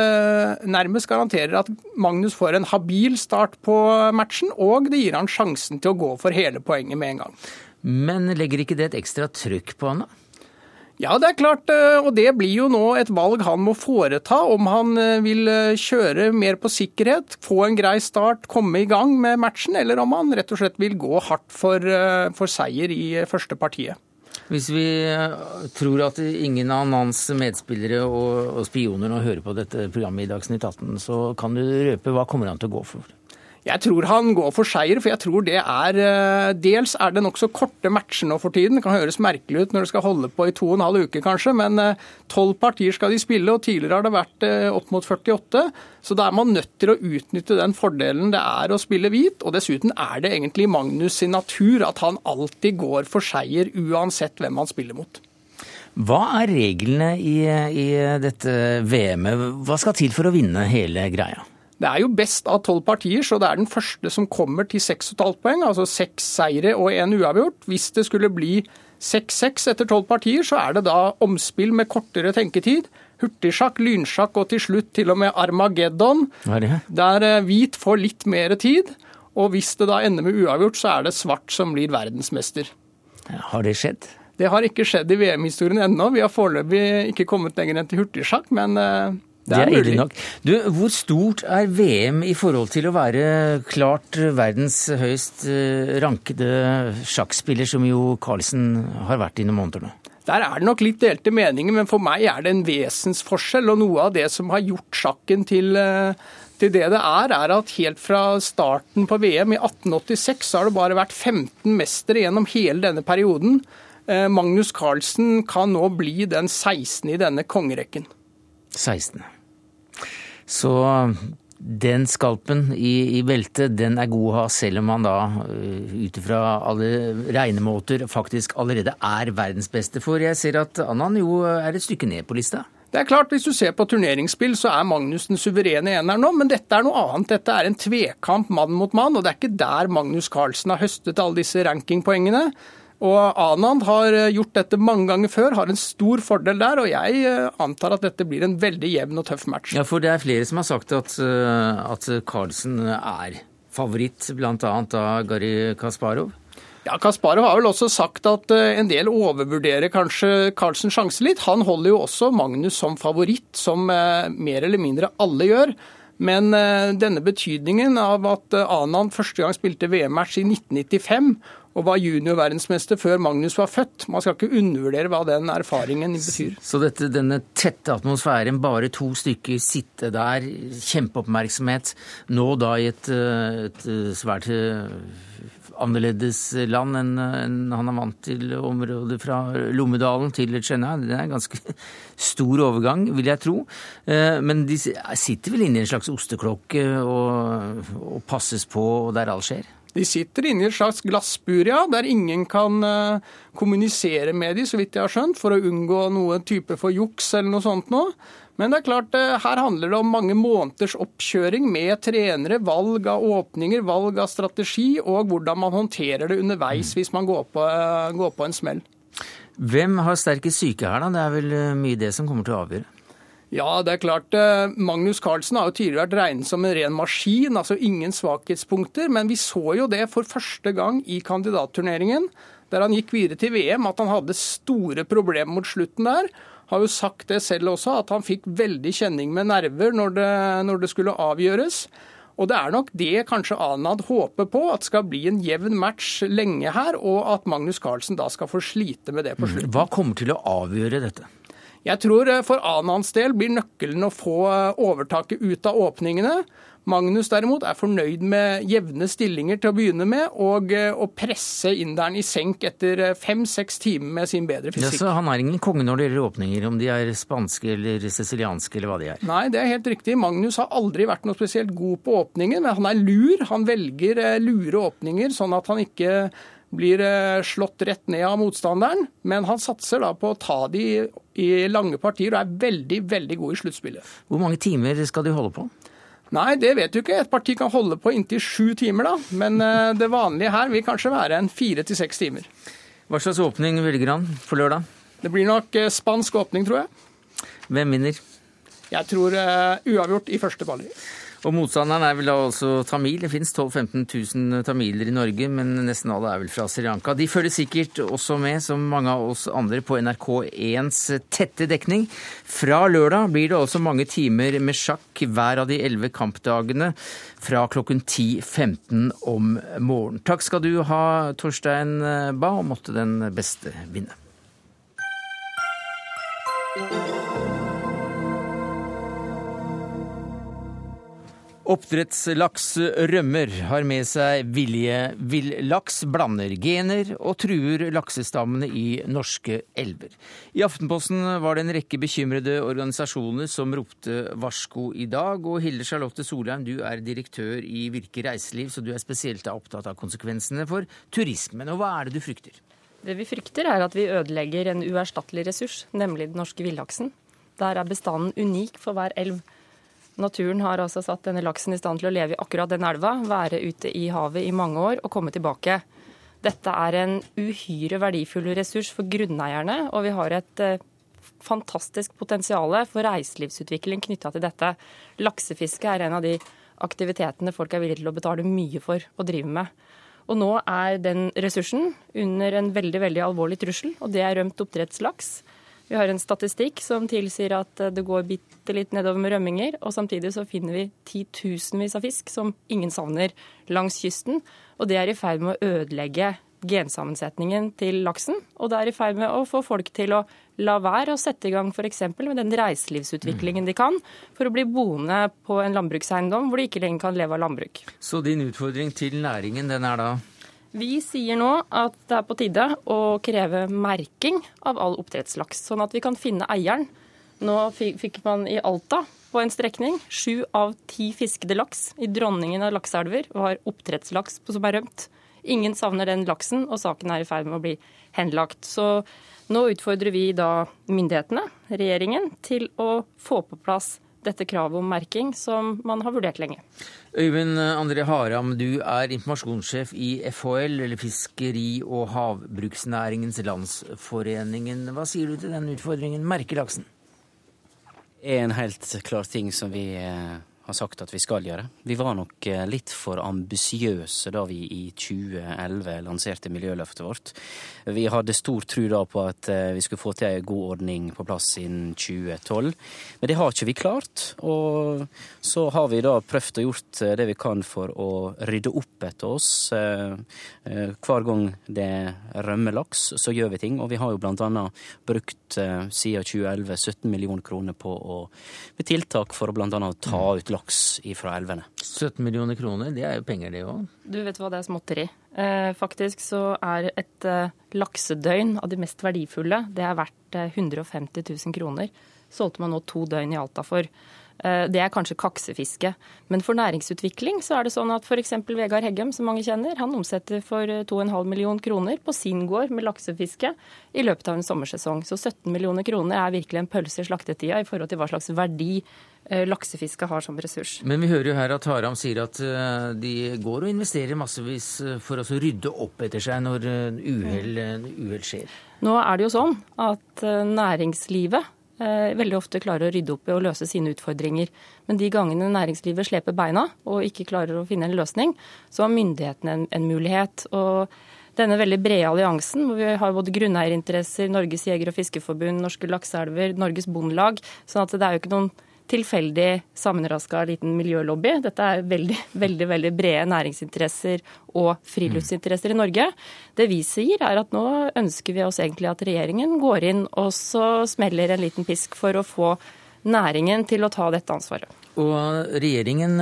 nærmest garanterer at Magnus får en habil start på matchen, og det gir han sjansen til å gå for hele poenget med en gang. Men legger ikke det et ekstra trykk på han, da? Ja, det er klart, eh, og det blir jo nå et valg han må foreta. Om han eh, vil eh, kjøre mer på sikkerhet, få en grei start, komme i gang med matchen, eller om han rett og slett vil gå hardt for, for seier i første partiet. Hvis vi tror at ingen av hans medspillere og, og spioner nå hører på dette programmet i Dagsnytt 18, så kan du røpe hva kommer han til å gå for? Jeg tror han går for seier, for jeg tror det er eh, Dels er det nokså korte matcher nå for tiden. Det kan høres merkelig ut når det skal holde på i to og en halv uke, kanskje, men eh, tolv partier skal de spille, og tidligere har det vært eh, opp mot 48. Så da er man nødt til å utnytte den fordelen det er å spille hvit. Og dessuten er det egentlig Magnus sin natur at han alltid går for seier, uansett hvem han spiller mot. Hva er reglene i, i dette VM-et? Hva skal til for å vinne hele greia? Det er jo best av tolv partier, så det er den første som kommer til 6,5 poeng. Altså seks seire og én uavgjort. Hvis det skulle bli 6-6 etter tolv partier, så er det da omspill med kortere tenketid. Hurtigsjakk, lynsjakk og til slutt til og med Armageddon. Er? Der eh, hvit får litt mer tid. Og hvis det da ender med uavgjort, så er det svart som blir verdensmester. Har det skjedd? Det har ikke skjedd i VM-historien ennå. Vi har foreløpig ikke kommet lenger enn til hurtigsjakk, men eh, det er, mulig. nok. Du, hvor stort er VM i forhold til å være klart verdens høyest eh, rankede sjakkspiller, som jo Carlsen har vært i noen måneder nå? Der er det nok litt delte meninger, men for meg er det en vesensforskjell. Og noe av det som har gjort sjakken til, eh, til det det er, er at helt fra starten på VM i 1886 så har det bare vært 15 mestere gjennom hele denne perioden. Eh, Magnus Carlsen kan nå bli den 16. i denne kongerekken. 16. Så den skalpen i, i beltet, den er god å ha, selv om han da øh, ut ifra alle regnemåter faktisk allerede er verdens beste. For jeg ser at Annan jo er et stykke ned på lista. Det er klart, Hvis du ser på turneringsspill, så er Magnus den suverene eneren nå, men dette er noe annet. Dette er en tvekamp mann mot mann, og det er ikke der Magnus Carlsen har høstet alle disse rankingpoengene. Og Anand har eh, gjort dette mange ganger før, har en stor fordel der, og jeg eh, antar at dette blir en veldig jevn og tøff match. Ja, for det er flere som har sagt at, øh, at Carlsen er favoritt, bl.a. av Gary Kasparov. Ja, Kasparov har vel også sagt at eh, en del overvurderer kanskje Carlsens sjanse litt. Han holder jo også Magnus som favoritt, som eh, mer eller mindre alle gjør. Men eh, denne betydningen av at Anand første gang spilte VM-match i 1995 og var juniorverdensmester før Magnus var født. Man skal ikke undervurdere hva den erfaringen betyr. Så dette, denne tette atmosfæren, bare to stykker sitte der, kjempeoppmerksomhet, nå da i et, et svært annerledes land enn han er vant til området fra Lommedalen til Chennai. Det er en ganske stor overgang, vil jeg tro. Eh, Men de sitter vel inne i en slags osteklokke og, og passes på, der alt skjer? De sitter inne i et slags glassbur, ja, der ingen kan uh, kommunisere med dem, så vidt jeg har skjønt, for å unngå noe type for juks eller noe sånt noe. Men det er klart, uh, her handler det om mange måneders oppkjøring med trenere, valg av åpninger, valg av strategi, og hvordan man håndterer det underveis hvis man går på, uh, går på en smell. Hvem har sterkest syke her, da? Det er vel mye det som kommer til å avgjøre? Ja, det er klart. Magnus Carlsen har jo tidligere vært regnet som en ren maskin, altså ingen svakhetspunkter. Men vi så jo det for første gang i kandidatturneringen, der han gikk videre til VM, at han hadde store problemer mot slutten der. Har jo sagt det selv også, at han fikk veldig kjenning med nerver når det, når det skulle avgjøres. Og det er nok det kanskje Anad håper på, at skal bli en jevn match lenge her, og at Magnus Carlsen da skal få slite med det på slutten. Hva kommer til å avgjøre dette? Jeg tror for Anans del blir nøkkelen å få overtaket ut av åpningene. Magnus derimot er fornøyd med jevne stillinger til å begynne med, og å presse inderen i senk etter fem-seks timer med sin bedre fysikk. Ja, så han er ingen konge når det gjelder åpninger, om de er spanske eller sicilianske eller hva de er? Nei, det er helt riktig. Magnus har aldri vært noe spesielt god på åpninger, men han er lur. Han velger lure åpninger, sånn at han ikke blir slått rett ned av motstanderen, men han satser da på å ta de i lange partier og er veldig, veldig god i sluttspillet. Hvor mange timer skal de holde på? Nei, det vet du ikke. Et parti kan holde på inntil sju timer, da. Men det vanlige her vil kanskje være en fire til seks timer. Hva slags åpning velger han på lørdag? Det blir nok spansk åpning, tror jeg. Hvem vinner? Jeg tror uh, uavgjort i første baller. Og motstanderen er vel da altså tamil. Det finnes 12 000-15 000 tamiler i Norge, men nesten alle er vel fra Sri Lanka. De følger sikkert også med, som mange av oss andre, på NRK1s tette dekning. Fra lørdag blir det også mange timer med sjakk hver av de elleve kampdagene fra klokken 10.15 om morgenen. Takk skal du ha, Torstein Ba, og måtte den beste vinne. Oppdrettslaks rømmer, har med seg vilje villaks, blander gener og truer laksestammene i norske elver. I Aftenposten var det en rekke bekymrede organisasjoner som ropte varsko i dag. Og Hilde Charlotte Solheim, du er direktør i Virke reiseliv, så du er spesielt opptatt av konsekvensene for turismen. Og hva er det du frykter? Det vi frykter er at vi ødelegger en uerstattelig ressurs, nemlig den norske villaksen. Der er bestanden unik for hver elv. Naturen har altså satt denne laksen i stand til å leve i akkurat den elva, være ute i havet i mange år og komme tilbake. Dette er en uhyre verdifull ressurs for grunneierne, og vi har et eh, fantastisk potensial for reiselivsutvikling knytta til dette. Laksefiske er en av de aktivitetene folk er villige til å betale mye for å drive med. Og nå er den ressursen under en veldig veldig alvorlig trussel, og det er rømt oppdrettslaks. Vi har en statistikk som tilsier at det går bitte litt nedover med rømminger. Og samtidig så finner vi titusenvis av fisk som ingen savner langs kysten. Og det er i ferd med å ødelegge gensammensetningen til laksen. Og det er i ferd med å få folk til å la være å sette i gang f.eks. med den reiselivsutviklingen de kan, for å bli boende på en landbrukseiendom hvor de ikke lenger kan leve av landbruk. Så din utfordring til næringen, den er da? Vi sier nå at det er på tide å kreve merking av all oppdrettslaks, sånn at vi kan finne eieren. Nå fikk man i Alta på en strekning sju av ti fiskede laks i dronningen av lakseelver var oppdrettslaks som er rømt. Ingen savner den laksen, og saken er i ferd med å bli henlagt. Så nå utfordrer vi da myndighetene, regjeringen, til å få på plass dette kravet om merking, som man har vurdert lenge. Øyvind André Haram, du er informasjonssjef i FHL, eller Fiskeri- og havbruksnæringens landsforeningen. Hva sier du til den utfordringen? Merke laksen? En helt klar ting som vi eh, har sagt at vi skal gjøre. Vi var nok eh, litt for ambisiøse da vi i 2011 lanserte miljøløftet vårt. Vi hadde stor tro da på at eh, vi skulle få til en god ordning på plass innen 2012. Men det har ikke vi klart. Og så har vi da prøvd og gjort eh, det vi kan for å rydde opp etter oss. Hver gang det rømmer laks, så gjør vi ting. Og vi har jo blant annet brukt siden 2011 17 millioner kroner på å, med tiltak for å bl.a. ta ut laks laks fra elvene. 17 millioner kroner, det er jo penger det òg? Du vet hva det er småtteri. Eh, faktisk så er et eh, laksedøgn av de mest verdifulle, det er verdt eh, 150 000 kroner. Solgte man nå to døgn i Alta for. Eh, det er kanskje kaksefiske. Men for næringsutvikling så er det sånn at f.eks. Vegard Heggem, som mange kjenner, han omsetter for 2,5 millioner million kroner på sin gård med laksefiske i løpet av en sommersesong. Så 17 millioner kroner er virkelig en pølse i slaktetida i forhold til hva slags verdi eh, laksefiske har som ressurs. Men vi hører jo her at Haram sier at de går og investerer massevis for å rydde opp etter seg når uhell skjer. Nå er det jo sånn at næringslivet Eh, veldig ofte klarer å rydde opp i og løse sine utfordringer. Men de gangene næringslivet sleper beina og ikke klarer å finne en løsning, så har myndighetene en, en mulighet. Og denne veldig brede alliansen, hvor vi har både grunneierinteresser, Norges jeger- og fiskeforbund, Norske lakseelver, Norges Bondelag, sånn at det er jo ikke noen tilfeldig sammenraska liten miljølobby. Dette er veldig, veldig, veldig brede næringsinteresser og friluftsinteresser i Norge. Det vi sier er at nå ønsker vi oss egentlig at regjeringen går inn og så smeller en liten pisk for å få næringen til å ta dette ansvaret. Og regjeringen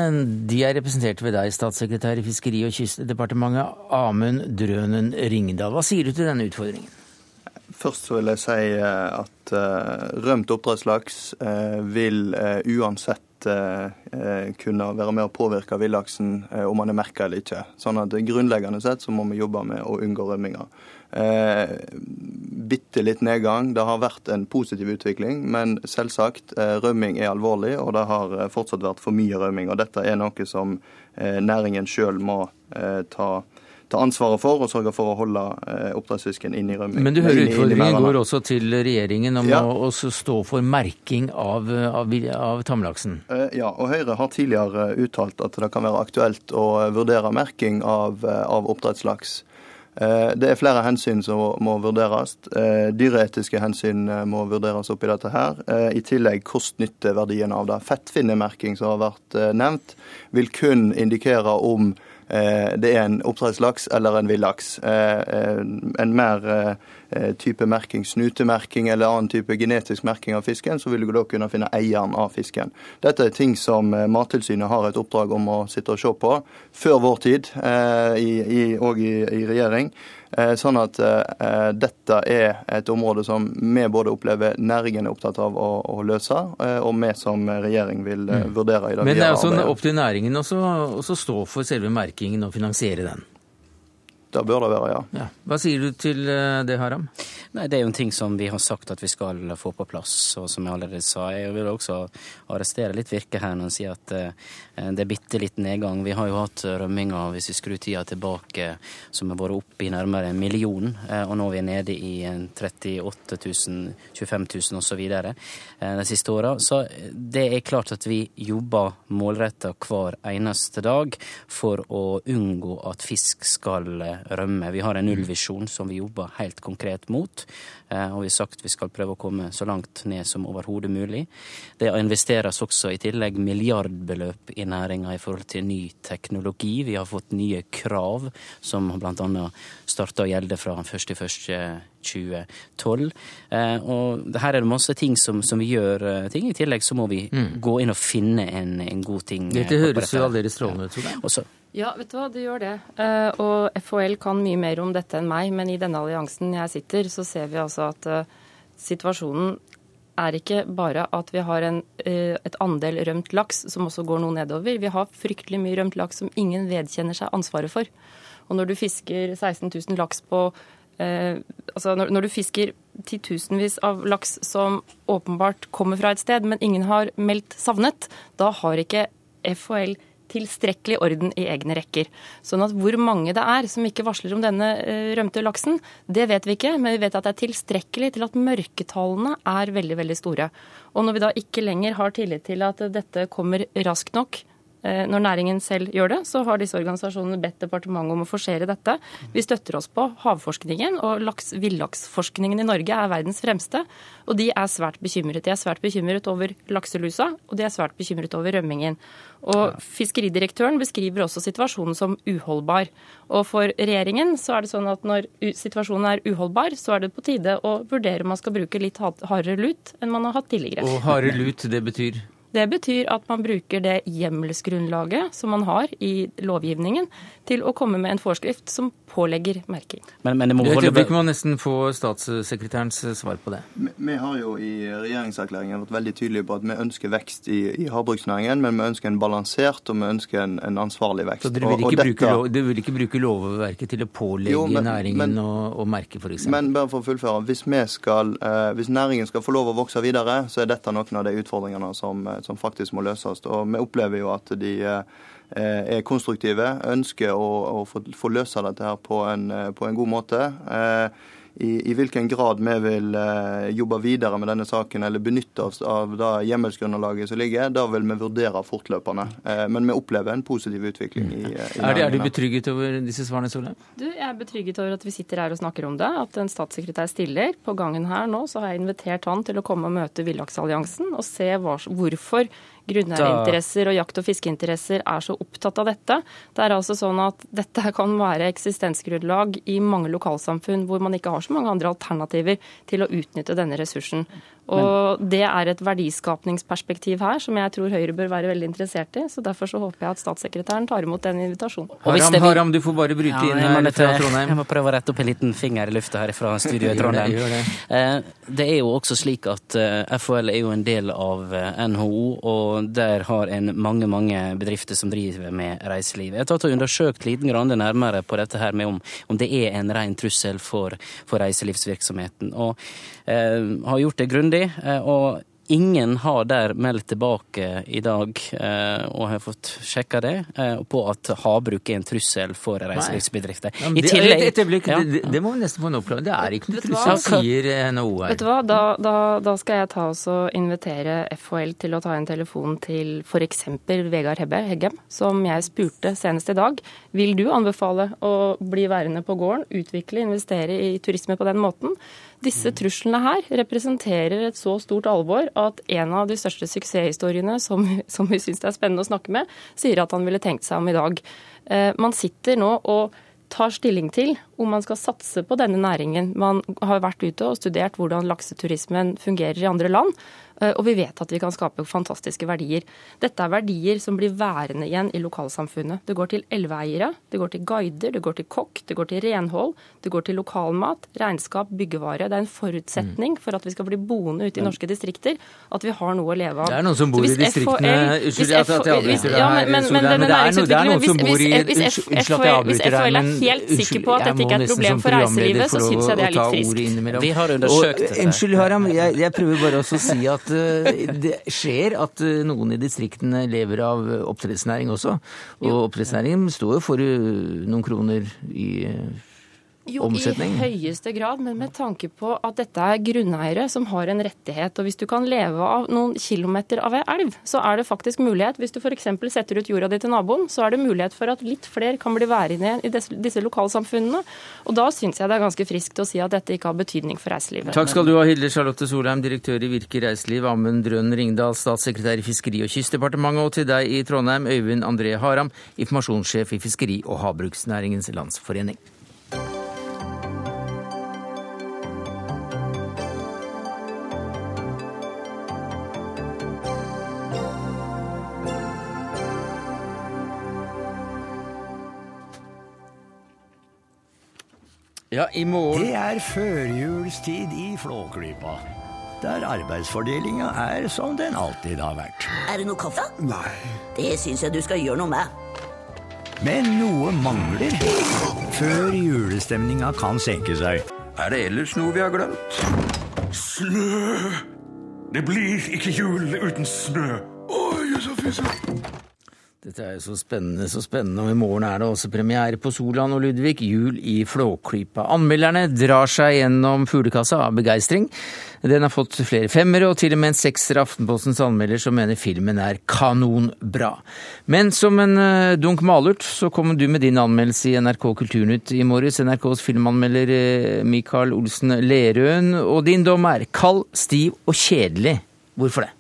de er representert ved deg, statssekretær i Fiskeri- og kystdepartementet, Amund Drønen Ringdal. Hva sier du til denne utfordringen? Først vil jeg si eh, at uh, rømt oppdrettslaks uh, vil uansett kunne være med å påvirke villaksen om man er merka eller ikke. Sånn at grunnleggende sett så må vi jobbe med å unngå rømminger. Bitte litt nedgang. Det har vært en positiv utvikling, men selvsagt, rømming er alvorlig, og det har fortsatt vært for mye rømming. Og dette er noe som næringen sjøl må ta ta ansvaret for og sørge for å holde eh, oppdrettsfisken inn i rømming. Men du hører utfordringen går også til regjeringen om ja. å stå for merking av, av, av tamlaksen? Eh, ja, og Høyre har tidligere uttalt at det kan være aktuelt å vurdere merking av, av oppdrettslaks. Eh, det er flere hensyn som må vurderes. Dyreetiske hensyn må vurderes oppi dette her. I tillegg kost-nytte-verdien av det. Fettfinnemerking som har vært nevnt, vil kun indikere om Eh, det er en oppdrettslaks eller en villaks. Eh, eh, en mer type merking, snutemerking eller annen type genetisk merking av fisken, så vil du da kunne finne eieren av fisken. Dette er ting som Mattilsynet har et oppdrag om å sitte og se på før vår tid, og i, i, i regjering. Eh, sånn at uh, dette er et område som vi både opplever næringen er opptatt av å, å løse, uh, og vi som regjering vil uh, vurdere i det Men det er altså opp til næringen å stå for selve merkingen og finansiere den? Det bør det være, ja. ja. Hva sier du til eh, det, Haram? Nei, Det er jo en ting som vi har sagt at vi skal få på plass. Og som jeg allerede sa, jeg vil også arrestere litt Virke her når han sier at eh, det er bitte litt nedgang. Vi har jo hatt rømminger, hvis vi skrur tida tilbake, som har vært oppe i nærmere en million. Eh, og nå er vi nede i 38 000, 25 000 osv. de siste åra. Så det er klart at vi jobber målretta hver eneste dag for å unngå at fisk skal rømme. Vi har en nullvisjon som vi jobber helt konkret mot. Eh, og vi har sagt vi skal prøve å komme så langt ned som overhodet mulig. Det investeres også i tillegg milliardbeløp i næringa i forhold til ny teknologi. Vi har fått nye krav som bl.a. starta å gjelde fra 1.1.2012. Eh, og her er det masse ting som, som, vi gjør eh, ting. I tillegg så må vi mm. gå inn og finne en, en god ting. Dette høres jo aldeles strålende ut. Ja. Ja, vet du hva, det gjør det. Eh, og FHL kan mye mer om dette enn meg, men i denne alliansen jeg sitter, så ser vi altså at eh, situasjonen er ikke bare at vi har en, eh, et andel rømt laks som også går noe nedover. Vi har fryktelig mye rømt laks som ingen vedkjenner seg ansvaret for. Og når du fisker 16 000 laks på eh, Altså når, når, du fisker titusenvis av laks som åpenbart kommer fra et sted, men ingen har meldt savnet, da har ikke FHL tilstrekkelig orden i egne rekker. Sånn at hvor mange det er som ikke varsler om denne eh, rømte laksen, det vet vi ikke, men vi vet at det er tilstrekkelig til at mørketallene er veldig, veldig store. Og når vi da ikke lenger har tillit til at dette kommer raskt nok, når næringen selv gjør det, så har disse organisasjonene bedt departementet om å forsere dette. Vi støtter oss på havforskningen, og villaksforskningen i Norge er verdens fremste. Og de er svært bekymret. De er svært bekymret over lakselusa, og de er svært bekymret over rømmingen. Og Fiskeridirektøren beskriver også situasjonen som uholdbar. Og for regjeringen så er det sånn at når situasjonen er uholdbar, så er det på tide å vurdere om man skal bruke litt hardere lut enn man har hatt tidligere. Og hardere lut, det betyr? Det betyr at man bruker det hjemmelsgrunnlaget som man har i lovgivningen, til å komme med en forskrift som pålegger merking. Men, men det må holde... Vi må nesten få statssekretærens svar på det. Vi, vi, har jo i regjeringserklæringen vært veldig tydelige på at vi ønsker vekst i, i havbruksnæringen, men vi ønsker en balansert og vi ønsker en, en ansvarlig vekst. Så dere vil, ikke dette... lov, dere vil ikke bruke lovverket til å pålegge jo, men, næringen å, å merke, f.eks.? Men bare for å fullføre. Hvis, skal, eh, hvis næringen skal få lov å vokse videre, så er dette noen av de utfordringene som eh, som faktisk må løses. Og Vi opplever jo at de eh, er konstruktive, ønsker å, å få, løse dette her på en, på en god måte. Eh, i, i, hvilken grad vi vil eh, jobbe videre med denne saken eller benytte oss av det hjemmelsgrunnlaget som ligger, da vil vi vurdere fortløpende. Eh, men vi opplever en positiv utvikling i, i er, er, du betrygget over disse svarene, Solheim? Du, jeg er betrygget over at vi sitter her og snakker om det. At en statssekretær stiller. På gangen her nå så har jeg invitert han til å komme og møte Villaksalliansen og se hva, hvorfor grunneierinteresser og jakt- og fiskeinteresser er så opptatt av dette. Det er altså sånn at dette kan være eksistensgrunnlag i mange lokalsamfunn hvor man ikke har så mange andre alternativer til å utnytte denne ressursen. Og Det er et verdiskapningsperspektiv her som jeg tror Høyre bør være veldig interessert i. så Derfor så håper jeg at statssekretæren tar imot den invitasjonen. Haram, vil... Haram, du får bare bryte ja, inn her fra Trondheim. Jeg må prøve å rette opp en liten finger i lufta her fra studioet i Trondheim. det, det. gjør det er jo også slik at eh, FHL er jo en del av eh, NHO, og der har en mange mange bedrifter som driver med reiseliv. Jeg har tatt og undersøkt liten grann nærmere på dette her med om, om det er en ren trussel for, for reiselivsvirksomheten. Og eh, har gjort det grundig grundig. Eh, og Ingen har der meldt tilbake i dag, eh, og har fått sjekka det, eh, på at havbruk er en trussel for reiselivsbedrifter. Ja, I tillegg ja. det, det, må vi nesten få en oppklaring. Det er ikke noe trussel, sier NHO her. Vet du hva, da, da, da skal jeg ta og invitere FHL til å ta en telefon til f.eks. Vegard Hebbe, Heggem, som jeg spurte senest i dag. Vil du anbefale å bli værende på gården, utvikle, investere i turisme på den måten? Disse truslene her representerer et så stort alvor at en av de største suksesshistoriene som, som vi syns det er spennende å snakke med, sier at han ville tenkt seg om i dag. Eh, man sitter nå og tar stilling til om man skal satse på denne næringen. Man har vært ute og studert hvordan lakseturismen fungerer i andre land. Eh, og vi vet at vi kan skape fantastiske verdier. Dette er verdier som blir værende igjen i lokalsamfunnet. Det går til elveeiere, det går til guider, det går til kokk, det går til renhold, det går til lokalmat, regnskap, byggevare. Det er en forutsetning for at vi skal bli boende ute i norske distrikter, at vi har noe å leve av. Det er noen som bor i distriktene Unnskyld at jeg avbryter deg her, men, men, det er noen som bor i Unnskyld at jeg avbryter deg, men Hvis FHL er helt sikker på at dette ikke er et problem for reiselivet, så syns jeg det er litt friskt. Vi har undersøkt dette. Unnskyld, Haram, jeg, jeg prøver bare også å si at uh, det skjer at uh, noen i distriktene lever av oppdrettsnæring også. Og oppdrettsnæringen står jo for noen kroner i jo, omsetning? i høyeste grad, men med tanke på at dette er grunneiere som har en rettighet. Og hvis du kan leve av noen kilometer av ei elv, så er det faktisk mulighet. Hvis du f.eks. setter ut jorda di til naboen, så er det mulighet for at litt flere kan bli værende igjen i disse, disse lokalsamfunnene. Og da syns jeg det er ganske friskt å si at dette ikke har betydning for reiselivet. Takk skal du ha, Hilde Charlotte Solheim, direktør i Virke reiseliv, Amund Drønn Ringdal, statssekretær i Fiskeri- og kystdepartementet, og til deg i Trondheim, Øyvind André Haram, informasjonssjef i Fiskeri- og havbruksnæringens landsforening. Ja, i morgen Det er førjulstid i Flåklypa. Der arbeidsfordelinga er som den alltid har vært. Er det noe kaffe? Nei. Det syns jeg du skal gjøre noe med. Men noe mangler før julestemninga kan senke seg. Er det ellers noe vi har glemt? Snø! Det blir ikke jul uten snø. Oi, så fisse. Dette er jo så spennende, så spennende, og i morgen er det også premiere på Solan og Ludvig, jul i Flåklypa. Anmelderne drar seg gjennom fuglekassa av begeistring. Den har fått flere femmere, og til og med en sekser av Aftenpostens anmelder som mener filmen er kanonbra. Men som en uh, dunk malurt, så kom du med din anmeldelse i NRK Kulturnytt i morges. NRKs filmanmelder uh, Mikael Olsen Lerøen, og din dom er kald, stiv og kjedelig. Hvorfor det?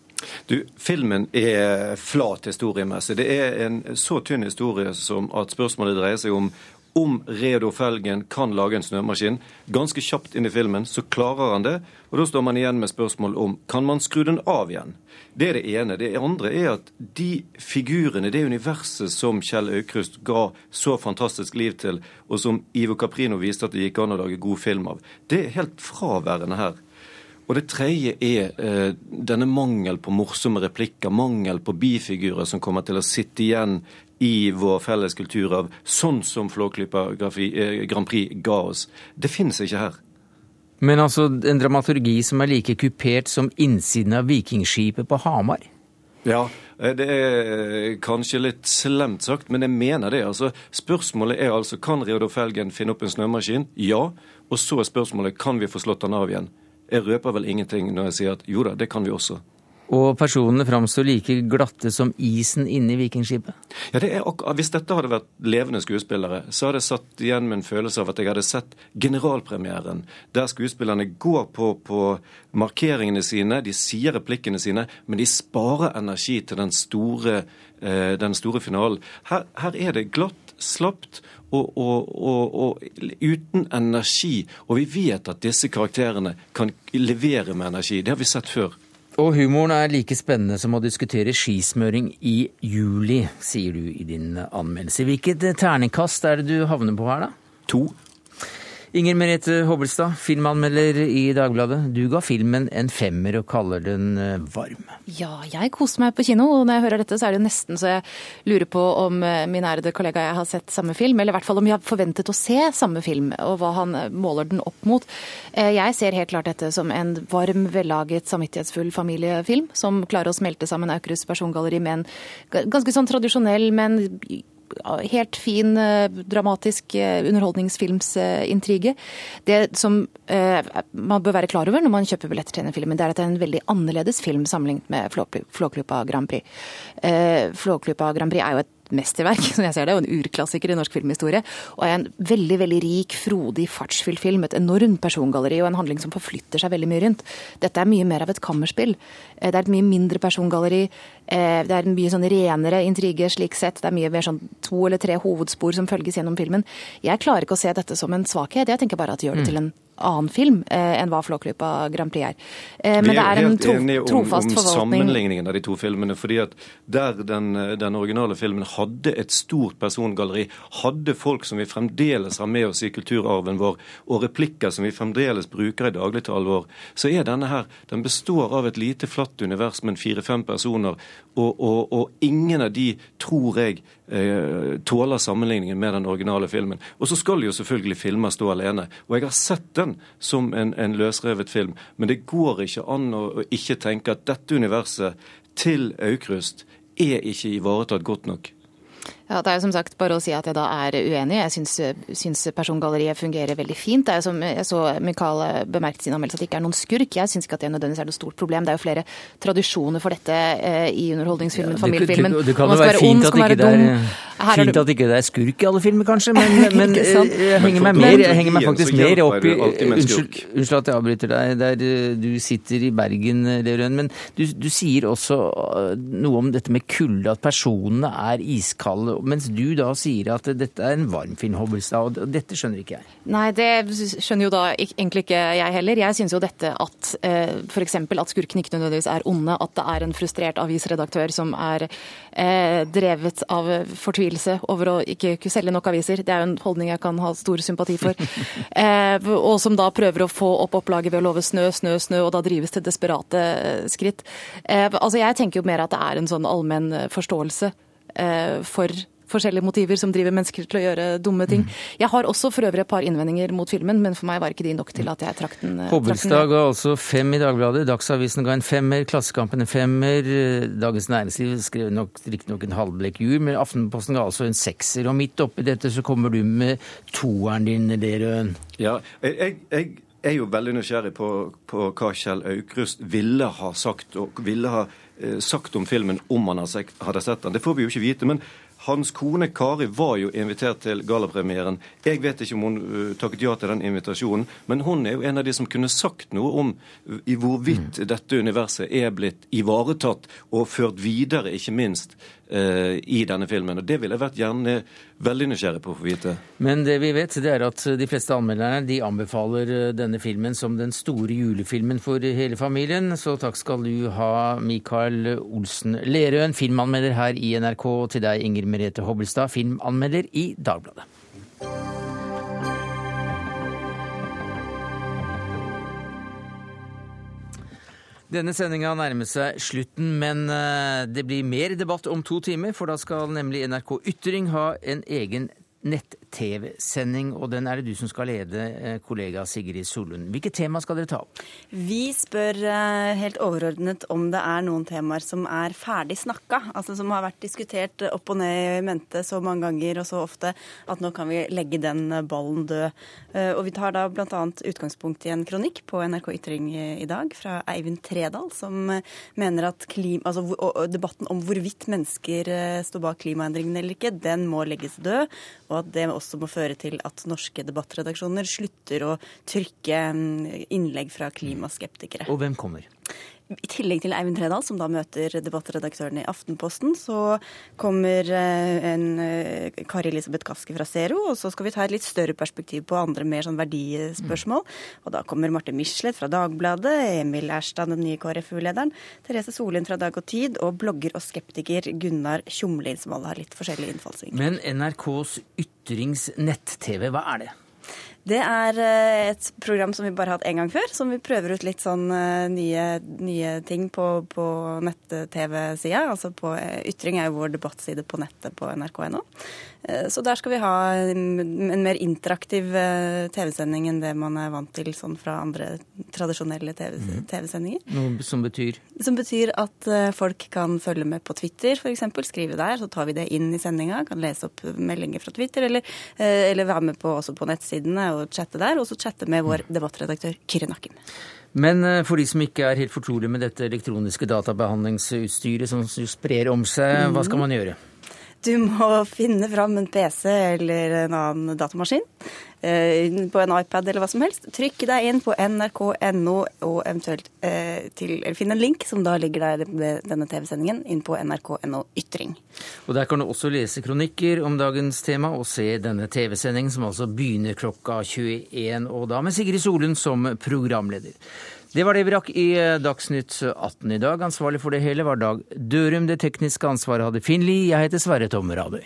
Du, Filmen er flat historiemessig. Det er en så tynn historie som at spørsmålet dreier seg om om Redo Felgen kan lage en snømaskin. Ganske kjapt inn i filmen så klarer han det, og da står man igjen med spørsmål om kan man skru den av igjen. Det er det ene. Det andre er at de figurene, det universet som Kjell Aukrust ga så fantastisk liv til, og som Ivo Caprino viste at det gikk an å lage god film av, det er helt fraværende her. Og det tredje er eh, denne mangel på morsomme replikker, mangel på bifigurer som kommer til å sitte igjen i vår felles kulturarv, sånn som Flåklypa eh, Grand Prix ga oss. Det finnes ikke her. Men altså en dramaturgi som er like kupert som innsiden av vikingskipet på Hamar? Ja, det er kanskje litt slemt sagt, men jeg mener det. altså. Spørsmålet er altså kan Reodor Felgen finne opp en snømaskin? Ja. Og så er spørsmålet kan vi få slått den av igjen? Jeg røper vel ingenting når jeg sier at jo da, det kan vi også. Og personene framstår like glatte som isen inne i Vikingskipet? Ja, det Hvis dette hadde vært levende skuespillere, så hadde jeg satt igjen med en følelse av at jeg hadde sett generalpremieren, der skuespillerne går på, på markeringene sine, de sier replikkene sine, men de sparer energi til den store, eh, den store finalen. Her, her er det glatt, slapt og, og, og, og, uten energi. Og vi vet at disse karakterene kan levere med energi. Det har vi sett før. Og humoren er like spennende som å diskutere skismøring i juli, sier du i din anmeldelse. Hvilket terningkast er det du havner på her, da? To. Inger Merete Hobbelstad, filmanmelder i Dagbladet. Du ga filmen en femmer og kaller den eh, varm. Ja, jeg koser meg på kino, og når jeg hører dette så er det nesten så jeg lurer på om eh, min ærede kollega og jeg har sett samme film, eller i hvert fall om vi har forventet å se samme film, og hva han eh, måler den opp mot. Jeg ser helt klart dette som en varm, vellaget, samvittighetsfull familiefilm, som klarer å smelte sammen Aukrusts persongalleri med en ganske sånn tradisjonell, men helt fin, dramatisk underholdningsfilmsintrige. Det som eh, man bør være klar over når man kjøper billetter til denne filmen, det er at det er en veldig annerledes film sammenlignet med Flåklypa Grand Prix. Eh, Flåklypa Grand Prix er jo et mesterverk, som jeg ser det, og en urklassiker i norsk filmhistorie. Og er en veldig veldig rik, frodig, fartsfylt film. Et enormt persongalleri og en handling som forflytter seg veldig mye rundt. Dette er mye mer av et kammerspill. Eh, det er et mye mindre persongalleri. Eh, det er mye sånn renere intrige slik sett. Det er mye mer sånn to eller tre hovedspor som følges gjennom filmen. Jeg klarer ikke å se dette som en svakhet. Jeg tenker bare at det gjør det til en annen film eh, enn hva Flåklypa Grand Prix er. Eh, men det er en helt tro, enige om, trofast om sammenligningen av de to filmene. fordi at Der den, den originale filmen hadde et stort persongalleri, hadde folk som vi fremdeles har med oss i kulturarven vår, og replikker som vi fremdeles bruker i dagligtale vår, så er denne her Den består av et lite, flatt univers med fire-fem personer, og, og, og ingen av de, tror jeg, eh, tåler sammenligningen med den originale filmen. Og så skal jo selvfølgelig filmer stå alene. Og jeg har sett den som en, en løsrevet film, men det går ikke an å, å ikke tenke at dette universet til Aukrust er ikke ivaretatt godt nok. Ja, Det er jo som sagt bare å si at jeg da er uenig. Jeg syns, syns persongalleriet fungerer veldig fint. Det er jo som jeg så Mikael bemerket i sin anmeldelse at det ikke er noen skurk. Jeg syns ikke at det nødvendigvis er noe stort problem. Det er jo flere tradisjoner for dette eh, i underholdningsfilmen, det, familiefilmen. det, det kan jo være, være fint, ond, at ikke være det er, er fint du... at ikke det er skurk i alle filmer, kanskje, men, men eh, jeg henger meg mer, jeg henger meg faktisk mer opp i Unnskyld, unnskyld at jeg avbryter deg. Der eh, du sitter i Bergen, Leorøen, Men du, du sier også eh, noe om dette med kulde, at personene er iskalde. Mens du da sier at dette er en varmfinn Hobbelstad. Og dette skjønner ikke jeg. Nei, det skjønner jo da egentlig ikke jeg heller. Jeg syns jo dette at eh, f.eks. at skurkene ikke nødvendigvis er onde, at det er en frustrert avisredaktør som er eh, drevet av fortvilelse over å ikke kunne selge nok aviser, det er jo en holdning jeg kan ha stor sympati for. Eh, og som da prøver å få opp opplaget ved å love snø, snø, snø, og da drives til desperate skritt. Eh, altså Jeg tenker jo mer at det er en sånn allmenn forståelse for forskjellige motiver som driver mennesker til å gjøre dumme ting. Jeg har også for øvrig et par innvendinger mot filmen, men for meg var ikke de nok til at jeg trakk den. eh, Hobbelstad ga altså fem i Dagbladet, Dagsavisen ga en femmer, Klassekampen en femmer, eh, Dagens Næringsliv skrev nok riktignok en halvblekk jur, men Aftenposten ga altså en sekser. Og midt oppi dette så kommer du med toeren din, Lerøen. Ja, jeg, jeg, er jo veldig nysgjerrig på, på hva Kjell Aukrust ville ha sagt, og ville ha eh, sagt om filmen om han hadde sett den. Det får vi jo ikke vite. men hans kone Kari var jo invitert til gallapremieren. Jeg vet ikke om hun eh, takket ja til den invitasjonen, men hun er jo en av de som kunne sagt noe om eh, i hvorvidt dette universet er blitt ivaretatt og ført videre, ikke minst, eh, i denne filmen. Og Det ville jeg vært gjerne veldig nysgjerrig på å få vite. Men det vi vet, det er at de fleste anmelderne de anbefaler eh, denne filmen som den store julefilmen for hele familien. Så takk skal du ha, Mikael Olsen Lerøen, filmanmelder her i NRK. Og til deg, Inger Merete Hobbelstad, filmanmelder i Dagbladet. Denne sendinga nærmer seg slutten, men eh, det blir mer debatt om to timer, for da skal nemlig NRK Ytring ha en egen nett-TV-sending, og den er det du som skal lede, eh, kollega Sigrid Solund. Hvilke tema skal dere ta opp? Vi spør eh, helt overordnet om det er noen temaer som er ferdig snakka, altså som har vært diskutert opp og ned i mente så mange ganger og så ofte at nå kan vi legge den ballen død. Eh, Og vi tar da bl.a. utgangspunkt i en kronikk på NRK Ytring i dag fra Eivind Tredal, som eh, mener at klima, altså, debatten om hvorvidt mennesker eh, står bak klimaendringene eller ikke, den må legges død, og at det også må føre til at norske debattredaksjoner slutter å trykke mm, innlegg fra klimaskeptikere. Og hvem kommer? I tillegg til Eivind Tredal, som da møter debattredaktøren i Aftenposten, så kommer eh, en eh, Kari Elisabeth Kaski fra Zero, og så skal vi ta et litt større perspektiv på andre mer sånn verdispørsmål. Og da kommer Marte Michelet fra Dagbladet, Emil Erstad, den nye KrFU-lederen, Therese Solin fra Dag og Tid, og blogger og skeptiker Gunnar Tjomlin, som alle har litt forskjellig innfallsvinkel. Men NRKs Ytrings nett-TV, hva er det? Det er eh, et program som vi bare har hatt én gang før, som vi prøver ut litt sånn eh, nye, nye ting på, på nett-TV-sida. Altså på eh, Ytring er jo vår debattside på nettet på nrk.no. Eh, Så der skal vi ha en en mer interaktiv eh, TV-sending enn det man er vant til sånn fra andre tradisjonelle TV TV-sendinger. Noe som betyr Som betyr at eh, folk kan følge med på Twitter f.eks. Skrive der, så tar vi det inn i sendinga. Kan lese opp meldinger fra Twitter, eller, eller være med på også på nettsidene og chatte der. Og så chatte med vår debattredaktør Kyrre Nakken. Men for de som ikke er helt fortrolige med dette elektroniske databehandlingsutstyret som sprer om seg, hva skal man gjøre? Du må finne fram en PC eller en annen datamaskin eh, på en iPad eller hva som helst. Trykk deg inn på nrk.no og eventuelt eh, til, eller finn en link som da ligger der ved denne TV-sendingen, inn på nrk.no ytring. Og Der kan du også lese kronikker om dagens tema og se denne TV-sendingen, som altså begynner klokka 21, og da med Sigrid Solund som programleder. Det var det vi rakk i Dagsnytt 18 i dag. Ansvarlig for det hele var Dag Dørum. Det tekniske ansvaret hadde Finn Lie. Jeg heter Sverre Tom Radøy.